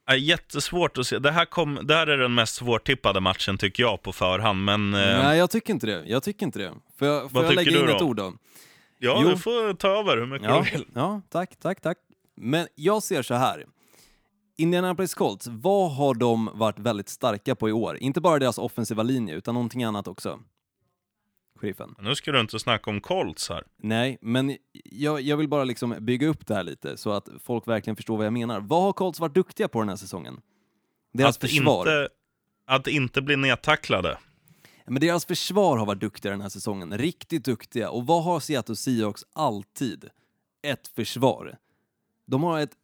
Speaker 1: är jättesvårt att se. Det här, kom, det här är den mest svårtippade matchen tycker jag på förhand. Men eh,
Speaker 2: Nej, jag tycker inte det. Jag tycker inte det. Får jag, får
Speaker 1: Vad
Speaker 2: jag lägga in ett ord då?
Speaker 1: Ja,
Speaker 2: jo.
Speaker 1: du får ta över hur mycket
Speaker 2: Ja,
Speaker 1: du vill.
Speaker 2: ja, tack, tack, tack. Men jag ser så här. Indianapolis Colts, vad har de varit väldigt starka på i år? Inte bara deras offensiva linje, utan någonting annat också. Sheriffen.
Speaker 1: Nu ska du inte snacka om Colts här.
Speaker 2: Nej, men jag, jag vill bara liksom bygga upp det här lite så att folk verkligen förstår vad jag menar. Vad har Colts varit duktiga på den här säsongen? Deras
Speaker 1: att,
Speaker 2: försvar.
Speaker 1: inte, att inte bli nedtacklade.
Speaker 2: Men deras försvar har varit duktiga den här säsongen. Riktigt duktiga. Och vad har Seattle Seahawks alltid? Ett försvar. De har ett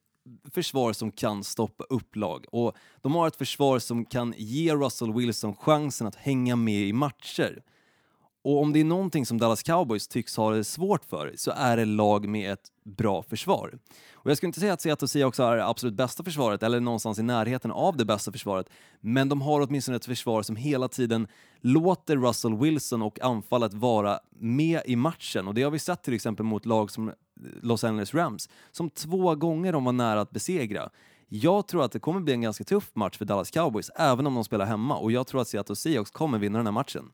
Speaker 2: försvar som kan stoppa upp lag. Och de har ett försvar som kan ge Russell Wilson chansen att hänga med i matcher. Och om det är någonting som Dallas Cowboys tycks ha det svårt för så är det lag med ett bra försvar. Och jag skulle inte säga att Seattle Seahawks har det absolut bästa försvaret eller någonstans i närheten av det bästa försvaret, men de har åtminstone ett försvar som hela tiden låter Russell Wilson och anfallet vara med i matchen. Och det har vi sett till exempel mot lag som Los Angeles Rams, som två gånger de var nära att besegra. Jag tror att det kommer bli en ganska tuff match för Dallas Cowboys, även om de spelar hemma, och jag tror att Seattle Seahawks kommer vinna den här matchen.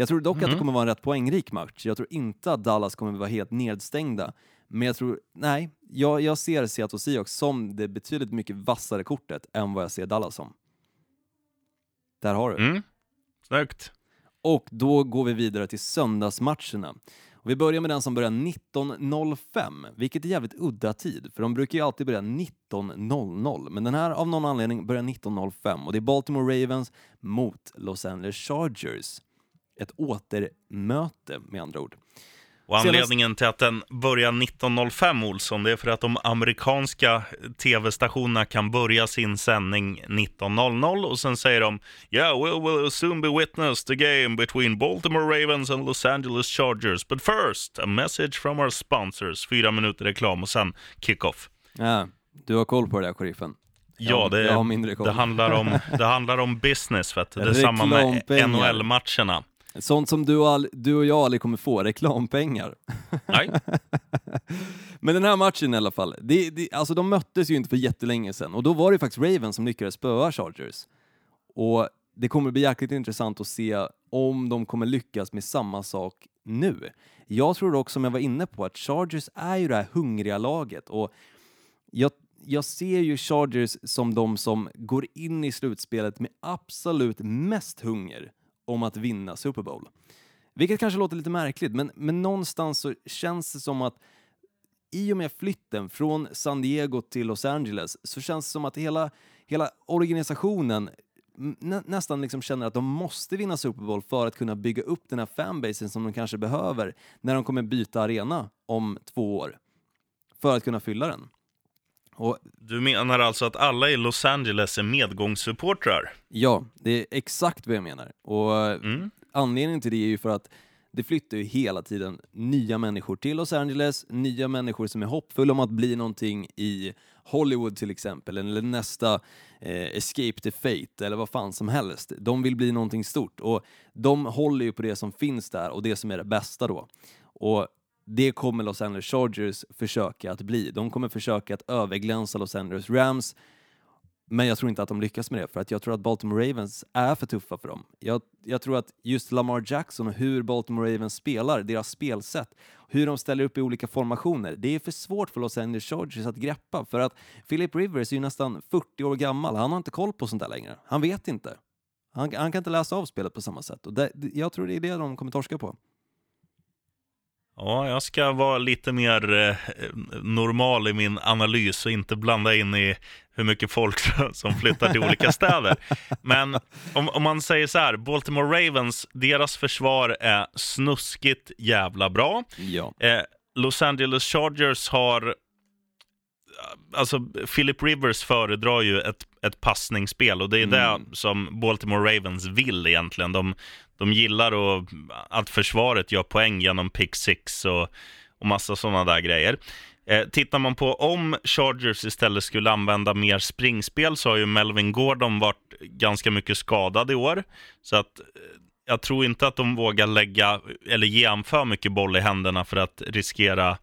Speaker 2: Jag tror dock att det
Speaker 1: Mm.
Speaker 2: kommer vara en rätt poängrik match. Jag tror inte att Dallas kommer vara helt nedstängda. Men jag tror, nej, jag, jag ser Seattle Seahawks som det betydligt mycket vassare kortet än vad jag ser Dallas som. Där har du.
Speaker 1: Mm. Snyggt.
Speaker 2: Och då går vi vidare till söndagsmatcherna. Och vi börjar med den som börjar 19.05, vilket är jävligt udda tid, för de brukar ju alltid börja 19.00. Men den här av någon anledning börjar 19.05 och det är Baltimore Ravens mot Los Angeles Chargers. Ett återmöte med andra ord.
Speaker 1: Och anledningen till att den börjar 19.05, Olsson, det är för att de amerikanska tv-stationerna kan börja sin sändning 19.00 och sen säger de Yeah, we will soon be witness the game between Baltimore Ravens and Los Angeles Chargers. But first, a message from our sponsors. Fyra minuter reklam och sen kick-off.
Speaker 2: Ja, du har koll på det där, sheriffen.
Speaker 1: Ja, det, det, handlar om, det handlar om business, vet du. Det är samma med. NHL-matcherna.
Speaker 2: Sånt som du och, du och jag aldrig kommer få, reklampengar.
Speaker 1: Nej,
Speaker 2: Men den här matchen i alla fall, det, det, alltså de möttes ju inte för jättelänge sedan och då var det faktiskt Ravens som lyckades spöa Chargers. Och det kommer bli jäkligt intressant att se om de kommer lyckas med samma sak nu. Jag tror också, som jag var inne på, att Chargers är ju det här hungriga laget och jag, jag ser ju Chargers som de som går in i slutspelet med absolut mest hunger om att vinna Super Bowl. Vilket kanske låter lite märkligt, men, men någonstans så känns det som att i och med flytten från San Diego till Los Angeles så känns det som att hela, hela organisationen nä, nästan liksom känner att de måste vinna Super Bowl för att kunna bygga upp den här fanbasen som de kanske behöver när de kommer byta arena om två år. För att kunna fylla den. Och
Speaker 1: du menar alltså att alla i Los Angeles är medgångssupportrar?
Speaker 2: ja, det är exakt vad jag menar. Och
Speaker 1: Mm.
Speaker 2: anledningen till det är ju för att det flyttar ju hela tiden nya människor till Los Angeles, nya människor som är hoppfulla om att bli någonting i Hollywood till exempel, eller nästa eh, Escape the Fate, eller vad fan som helst. De vill bli någonting stort och de håller ju på det som finns där och det som är det bästa då. Och det kommer Los Angeles Chargers försöka att bli. De kommer försöka att överglänsa Los Angeles Rams men jag tror inte att de lyckas med det, för att jag tror att Baltimore Ravens är för tuffa för dem. Jag, jag tror att just Lamar Jackson och hur Baltimore Ravens spelar, deras spelsätt, hur de ställer upp i olika formationer, det är för svårt för Los Angeles Chargers att greppa, för att Philip Rivers är ju nästan 40 år gammal, han har inte koll på sånt där längre. Han vet inte. Han, han kan inte läsa av spelet på samma sätt, och det, jag tror det är det de kommer torska på.
Speaker 1: Ja, jag ska vara lite mer eh, normal i min analys och inte blanda in i hur mycket folk som flyttar till olika städer. Men om, om man säger så här, Baltimore Ravens, deras försvar är snuskigt jävla bra.
Speaker 2: Ja.
Speaker 1: Eh, Los Angeles Chargers har... Alltså, Philip Rivers föredrar ju ett, ett passningsspel och det är
Speaker 2: Mm.
Speaker 1: det som Baltimore Ravens vill egentligen. De, de gillar att, att försvaret gör poäng genom pick six och, och massa sådana där grejer. Eh, tittar man på om Chargers istället skulle använda mer springspel så har ju Melvin Gordon varit ganska mycket skadad i år. Så att eh, jag tror inte att de vågar lägga eller ge han för mycket boll i händerna för att riskera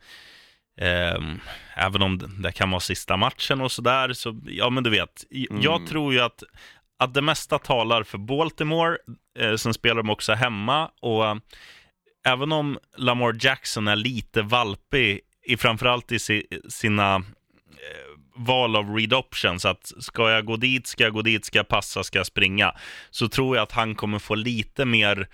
Speaker 1: ehm, även om det- kan vara sista matchen och sådär. Så, ja, men du vet. Jag
Speaker 2: Mm.
Speaker 1: tror ju att, att det mesta talar för Baltimore. Eh, sen spelar de också hemma. Och eh, även om Lamar Jackson är lite valpig, i, framförallt i si, sina eh, val av read options, att ska jag gå dit, ska jag gå dit, ska jag passa, ska jag springa, så tror jag att han kommer få lite mer,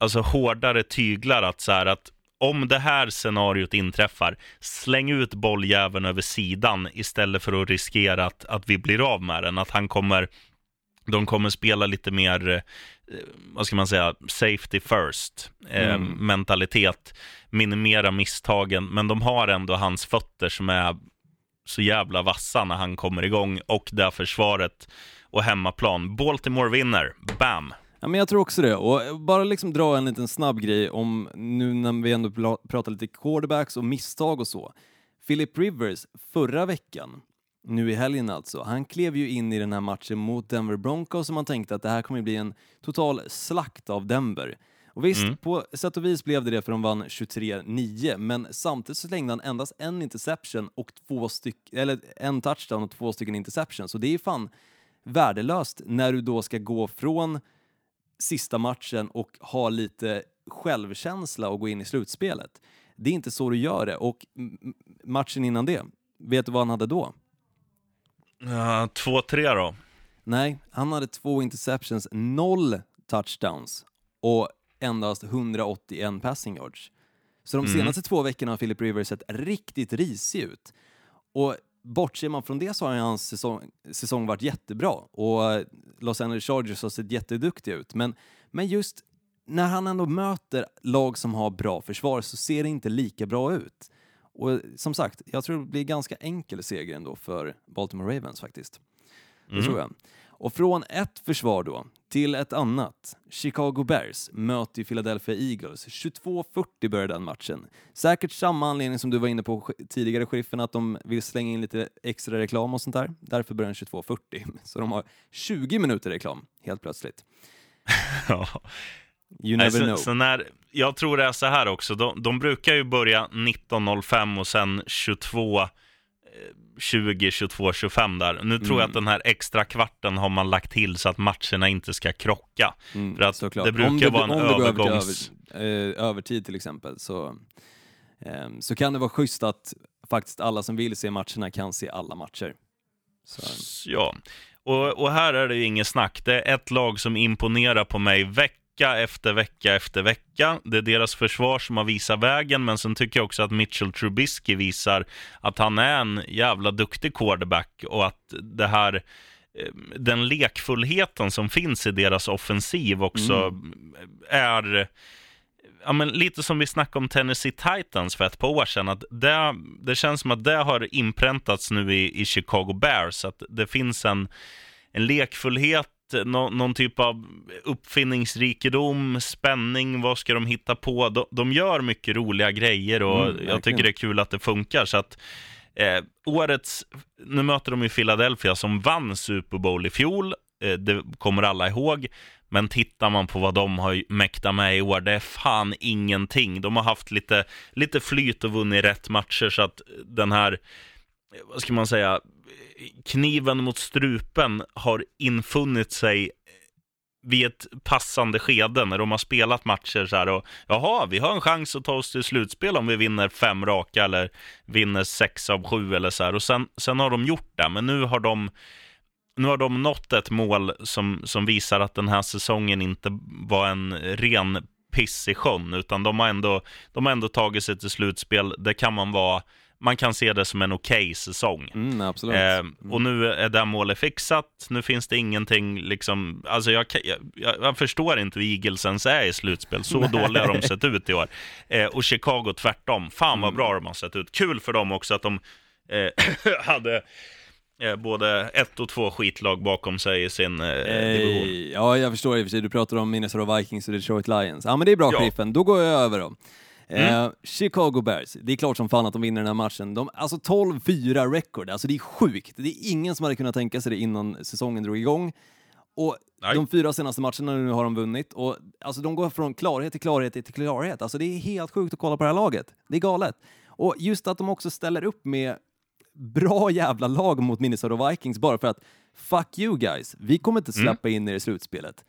Speaker 1: alltså hårdare tyglar att så här att om det här scenariot inträffar, släng ut bolljäveln över sidan istället för att riskera att, att vi blir av med den. Att han kommer, de kommer spela lite mer, eh, vad ska man säga, safety first eh,
Speaker 2: Mm.
Speaker 1: mentalitet, minimera misstagen, men de har ändå hans fötter som är så jävla vassa när han kommer igång och det här försvaret och hemmaplan. Baltimore vinner, bam!
Speaker 2: Ja, men jag tror också det. Och bara liksom dra en liten snabb grej om nu när vi ändå pratar lite quarterbacks och misstag och så. Philip Rivers förra veckan, nu i helgen alltså, han klev ju in i den här matchen mot Denver Broncos och man tänkte att det här kommer bli en total slakt av Denver. Och visst,
Speaker 1: Mm.
Speaker 2: på sätt och vis blev det det för de vann 23-9, men samtidigt så slängde han endast en interception och två styck, eller en touchdown och två stycken interceptions. Så det är fan värdelöst när du då ska gå från sista matchen och ha lite självkänsla och gå in i slutspelet. Det är inte så du gör det. Och matchen innan det, vet du vad han hade då?
Speaker 1: Ja, två, tre då?
Speaker 2: Nej, han hade två interceptions, noll touchdowns och endast 181 passing yards. Så de mm. senaste två veckorna har Philip Rivers sett riktigt risig ut. Och bortser man från det så har hans säsong, säsong varit jättebra och Los Angeles Chargers har sett jätteduktiga ut. Men, men just när han ändå möter lag som har bra försvar så ser det inte lika bra ut. Och som sagt, jag tror det blir ganska enkel seger ändå för Baltimore Ravens faktiskt. Det mm. tror jag. Och från ett försvar då till ett annat. Chicago Bears möter Philadelphia Eagles. 22.40 börjar den matchen. Säkert samma anledning som du var inne på tidigare, sheriffen, att de vill slänga in lite extra reklam och sånt där. Därför börjar den 22.40. Så de har 20 minuter reklam, helt plötsligt.
Speaker 1: ja. You never Nej, så, know. Så när, jag tror det är så här också, de, de brukar ju börja 19.05 och sen 22 20, 22, 25 där. Nu tror mm. jag att den här extra kvarten har man lagt till så att matcherna inte ska krocka. Mm, För att såklart. det brukar det, vara en övergångs...
Speaker 2: Över, eh, övertid till exempel så, eh, så kan det vara schysst att faktiskt alla som vill se matcherna kan se alla matcher.
Speaker 1: Så. Ja, och, och, här är det ju inget snack. Det är ett lag som imponerar på mig veck vecka efter vecka efter vecka. Det är deras försvar som har visat vägen, men sen tycker jag också att Mitchell Trubisky visar att han är en jävla duktig quarterback och att det här eh, den lekfullheten som finns i deras offensiv också mm. är ja, men lite som vi snackade om Tennessee Titans för ett par år sedan. Att det, det känns som att det har inpräntats nu i, i Chicago Bears. Att det finns en, en lekfullhet no, någon typ av uppfinningsrikedom, spänning, vad ska de hitta på? De, de gör mycket roliga grejer och mm, jag tycker det är kul att det funkar. Så att eh, årets, nu möter de ju Philadelphia som vann Super Bowl i fjol, eh, det kommer alla ihåg. Men tittar man på vad de har mäktat med i år, det är fan ingenting. De har haft lite, lite flyt och vunnit rätt matcher så att den här, vad ska man säga, kniven mot strupen har infunnit sig vid ett passande skede när de har spelat matcher så här och jaha, vi har en chans att ta oss till slutspel om vi vinner fem raka eller vinner sex av sju eller så här och sen, sen har de gjort det, men nu har de nu har de nått ett mål som, som visar att den här säsongen inte var en ren piss i sjön, utan de har ändå, de har ändå tagit sig till slutspel. Det kan man vara man kan se det som en okej okay säsong.
Speaker 2: Mm, absolut. Eh,
Speaker 1: mm. Och nu är det målet fixat, nu finns det ingenting, liksom, alltså jag, jag, jag förstår inte hur Eagles ens är i slutspel, så dåliga har de sett ut i år. Eh, och Chicago tvärtom, fan vad mm. bra de har sett ut. Kul för dem också att de eh, hade eh, både ett och två skitlag bakom sig i sin eh, division.
Speaker 2: Ja, jag förstår i och för sig. Du pratar om Minnesota Vikings och Detroit Lions. Ja, men det är bra, ja. Då går jag över då. Mm. Eh, Chicago Bears, det är klart som fan att de vinner den här matchen. De, alltså 12-4 record, alltså det är sjukt. Det är ingen som hade kunnat tänka sig det innan säsongen drog igång. Och Nej. de fyra senaste matcherna nu har de vunnit och alltså de går från klarhet till klarhet till klarhet. Alltså det är helt sjukt att kolla på det här laget. Det är galet. Och just att de också ställer upp med bra jävla lag mot Minnesota Vikings bara för att fuck you guys, vi kommer inte mm. släppa mm. in er i slutspelet.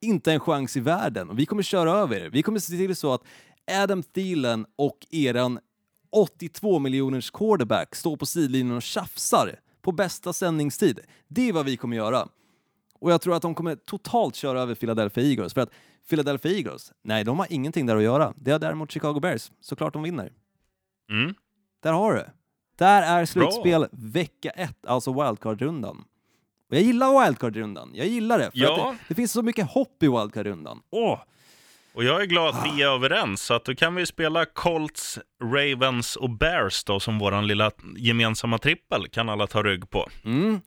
Speaker 2: Inte en chans i världen och vi kommer köra över er. Vi kommer se till så att Adam Thielen och eran 82 miljoners quarterback står på sidlinjen och tjafsar på bästa sändningstid. Det är vad vi kommer göra. Och jag tror att de kommer totalt köra över Philadelphia Eagles, för att Philadelphia Eagles, nej, de har ingenting där att göra. Det har däremot Chicago Bears. Såklart de vinner.
Speaker 1: Mm.
Speaker 2: Där har du. Där är slutspel Bra. vecka ett, alltså wildcard-rundan. Och jag gillar wildcard-rundan. Jag gillar det, för ja. det, det, finns så mycket hopp i wildcard-rundan. Åh!
Speaker 1: Och jag är glad att vi är överens, så att då kan vi spela Colts, Ravens och Bears då som vår lilla gemensamma trippel, kan alla ta rygg på.
Speaker 2: Mm.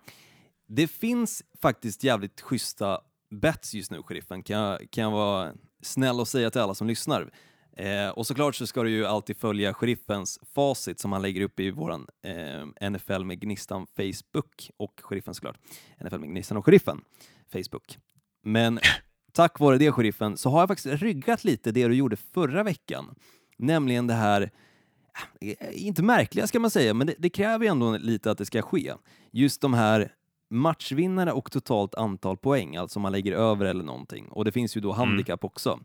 Speaker 2: Det finns faktiskt jävligt schyssta bets just nu, sheriffen, kan jag, kan jag vara snäll och säga till alla som lyssnar. Eh, och såklart så ska du ju alltid följa sheriffens facit som han lägger upp i våran eh, NFL med Gnistan Facebook och sheriffen såklart. NFL med Gnistan och sheriffen Facebook. Men tack vare det, sheriffen, så har jag faktiskt ryggat lite det du gjorde förra veckan. Nämligen det här, äh, inte märkliga ska man säga, men det, det kräver ju ändå lite att det ska ske. Just de här matchvinnare och totalt antal poäng, alltså man lägger över eller någonting. Och det finns ju då handikapp också.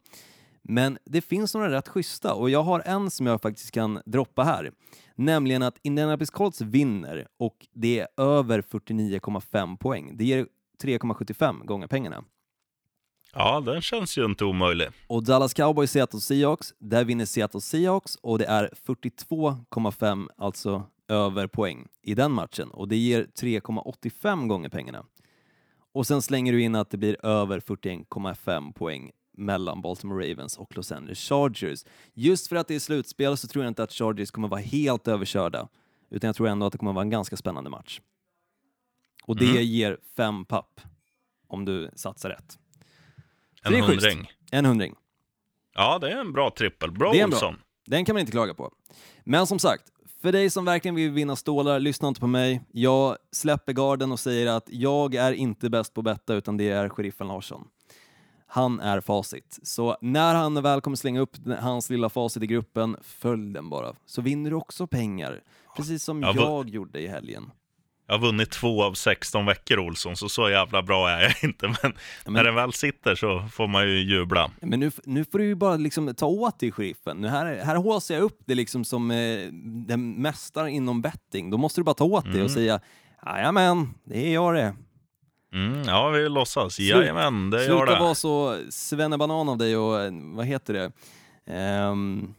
Speaker 2: Men det finns några rätt schyssta och jag har en som jag faktiskt kan droppa här. Nämligen att Indianapolis Colts vinner och det är över 49,5 poäng. Det ger 3,75 gånger pengarna.
Speaker 1: Ja, den känns ju inte omöjlig.
Speaker 2: Och Dallas Cowboys Seattle Seahawks, där vinner Seattle Seahawks och det är 42,5, alltså över poäng i den matchen och det ger 3,85 gånger pengarna. Och sen slänger du in att det blir över 41,5 poäng mellan Baltimore Ravens och Los Angeles Chargers. Just för att det är slutspel så tror jag inte att Chargers kommer vara helt överkörda, utan jag tror ändå att det kommer vara en ganska spännande match. Och det
Speaker 1: Mm.
Speaker 2: ger fem papp om du satsar rätt.
Speaker 1: En
Speaker 2: det är schysst.
Speaker 1: hundring.
Speaker 2: En hundring.
Speaker 1: Ja, det är en bra trippel. Bra
Speaker 2: Det är en bra.
Speaker 1: Olsson.
Speaker 2: Den kan man inte klaga på. Men som sagt, för dig som verkligen vill vinna stålar, lyssna inte på mig. Jag släpper garden och säger att jag är inte bäst på betta, utan det är sheriffen Larsson. Han är facit. Så när han väl kommer slänga upp hans lilla facit i gruppen, följ den bara. Så vinner du också pengar. Precis som
Speaker 1: Ja, vad-
Speaker 2: jag gjorde i helgen.
Speaker 1: Jag har vunnit två av 16 veckor, Olsson, så så jävla bra är jag inte. Men, när den väl sitter så får man ju jubla.
Speaker 2: Men nu, nu får du ju bara liksom ta åt dig sheriffen. Nu här, här håsar jag upp det liksom som eh, den mästaren inom betting. Då måste du bara ta åt dig och säga Jajamän, det är jag det.
Speaker 1: Mm, ja, vi låtsas. Jajamän, det gör
Speaker 2: Sluta
Speaker 1: det.
Speaker 2: vara så svennebanan av dig och eh, vad heter det? Ehm,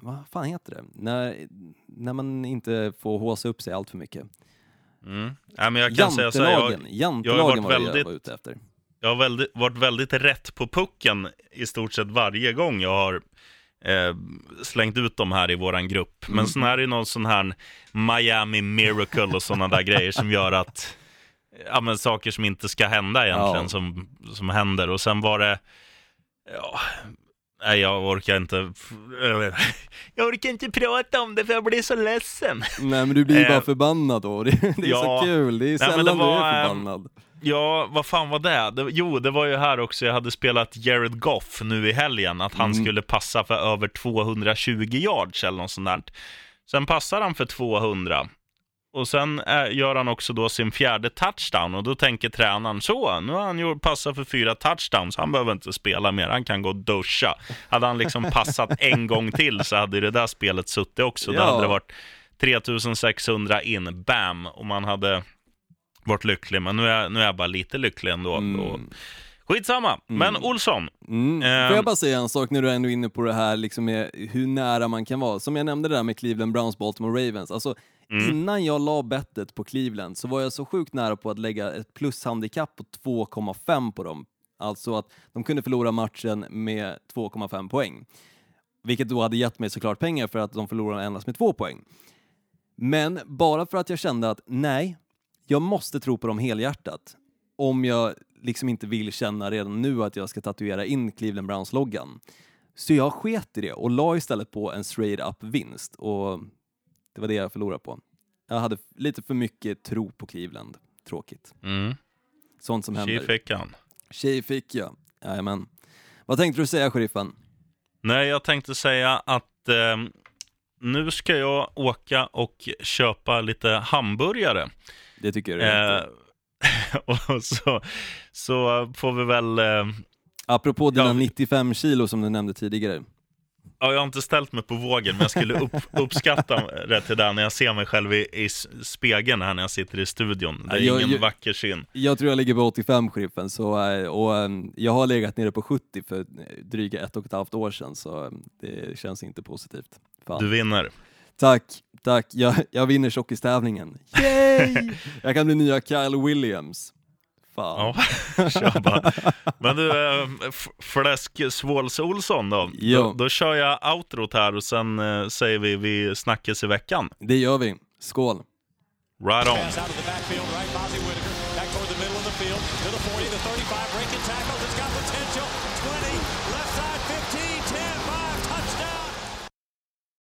Speaker 2: vad fan heter det? När, när man inte får håsa upp sig allt för mycket.
Speaker 1: Mm. Ja, men jag kan säga så här,
Speaker 2: Jantelagen,
Speaker 1: jag,
Speaker 2: jantelagen
Speaker 1: varit
Speaker 2: var det jag
Speaker 1: väldigt-
Speaker 2: var ute efter.
Speaker 1: jag har väldigt, varit väldigt rätt på pucken i stort sett varje gång jag har eh, slängt ut dem här i våran grupp.
Speaker 2: Mm.
Speaker 1: Men sen är det någon sån här Miami Miracle och sådana där grejer som gör att ja, men saker som inte ska hända egentligen
Speaker 2: Ja.
Speaker 1: som, som händer. Och sen var det, ja, nej jag orkar inte, jag orkar inte prata om det för jag blir så ledsen.
Speaker 2: Nej men du blir ju
Speaker 1: Eh,
Speaker 2: bara förbannad då. Det, det är
Speaker 1: ja.
Speaker 2: så kul, det är sällan
Speaker 1: det
Speaker 2: du
Speaker 1: var,
Speaker 2: är
Speaker 1: ehm,
Speaker 2: förbannad.
Speaker 1: Ja, vad fan var det? det? Jo, det var ju här också, jag hade spelat Jared Goff nu i helgen, att han
Speaker 2: Mm.
Speaker 1: skulle passa för över 220 yards eller något sånt där. Sen passar han för 200. Och sen eh, gör han också då sin fjärde touchdown och då tänker tränaren så, nu har han gjort passat för fyra touchdowns, han behöver inte spela mer, han kan gå och duscha. Hade han liksom passat en gång till så hade ju det där spelet suttit också. Då
Speaker 2: Ja.
Speaker 1: hade det varit 3600 in, bam, och man hade varit lycklig. Men nu är, nu är jag bara lite lycklig ändå.
Speaker 2: Mm.
Speaker 1: Och, skitsamma. Men Olsson,
Speaker 2: Mm.
Speaker 1: Ehm.
Speaker 2: Får jag bara säga en sak när du är ändå inne på det här liksom med hur nära man kan vara. Som jag nämnde det där med Cleveland Browns, Baltimore Ravens. Alltså,
Speaker 1: Mm.
Speaker 2: Innan jag la bettet på Cleveland så var jag så sjukt nära på att lägga ett plushandikapp på 2,5 på dem. Alltså att de kunde förlora matchen med 2,5 poäng. Vilket då hade gett mig såklart pengar för att de förlorade endast med 2 poäng. Men bara för att jag kände att nej, jag måste tro på dem helhjärtat. Om jag liksom inte vill känna redan nu att jag ska tatuera in Cleveland Browns-loggan. Så jag sket i det och la istället på en straight up vinst och det var det jag förlorade på. Jag hade lite för mycket tro på Cleveland. Tråkigt.
Speaker 1: mm.
Speaker 2: Sånt som händer.
Speaker 1: fick han.
Speaker 2: Tjej fick jag. Jajamän. Vad tänkte du säga, sheriffen?
Speaker 1: Nej, jag tänkte säga att eh, nu ska jag åka och köpa lite hamburgare.
Speaker 2: Det tycker jag är.
Speaker 1: Eh, och så, så får vi väl... Eh,
Speaker 2: Apropå dina
Speaker 1: ja.
Speaker 2: 95 kilo som du nämnde tidigare.
Speaker 1: Ja, jag har inte ställt mig på vågen, men jag skulle upp, uppskatta det till det när jag ser mig själv i, i spegeln här när jag sitter i studion. Det är
Speaker 2: Ja, jag-
Speaker 1: ingen
Speaker 2: jag-
Speaker 1: vacker syn.
Speaker 2: Jag tror jag ligger på 85, sheriffen, så, eh, och eh, jag har legat nere på 70 för eh, dryga ett och ett halvt år sedan, så eh, det känns inte positivt. Fan.
Speaker 1: Du vinner.
Speaker 2: Tack, tack. Jag, jag vinner tjockistävlingen. Yay! jag kan bli nya Kyle Williams. Fan.
Speaker 1: Ja, kör bara. Men du, äh, Fläsk Svåls Olsson då?
Speaker 2: Ja.
Speaker 1: då? Då kör jag outrot här och sen eh, säger vi vi snackas i veckan.
Speaker 2: Det gör vi. Skål.
Speaker 1: Right on.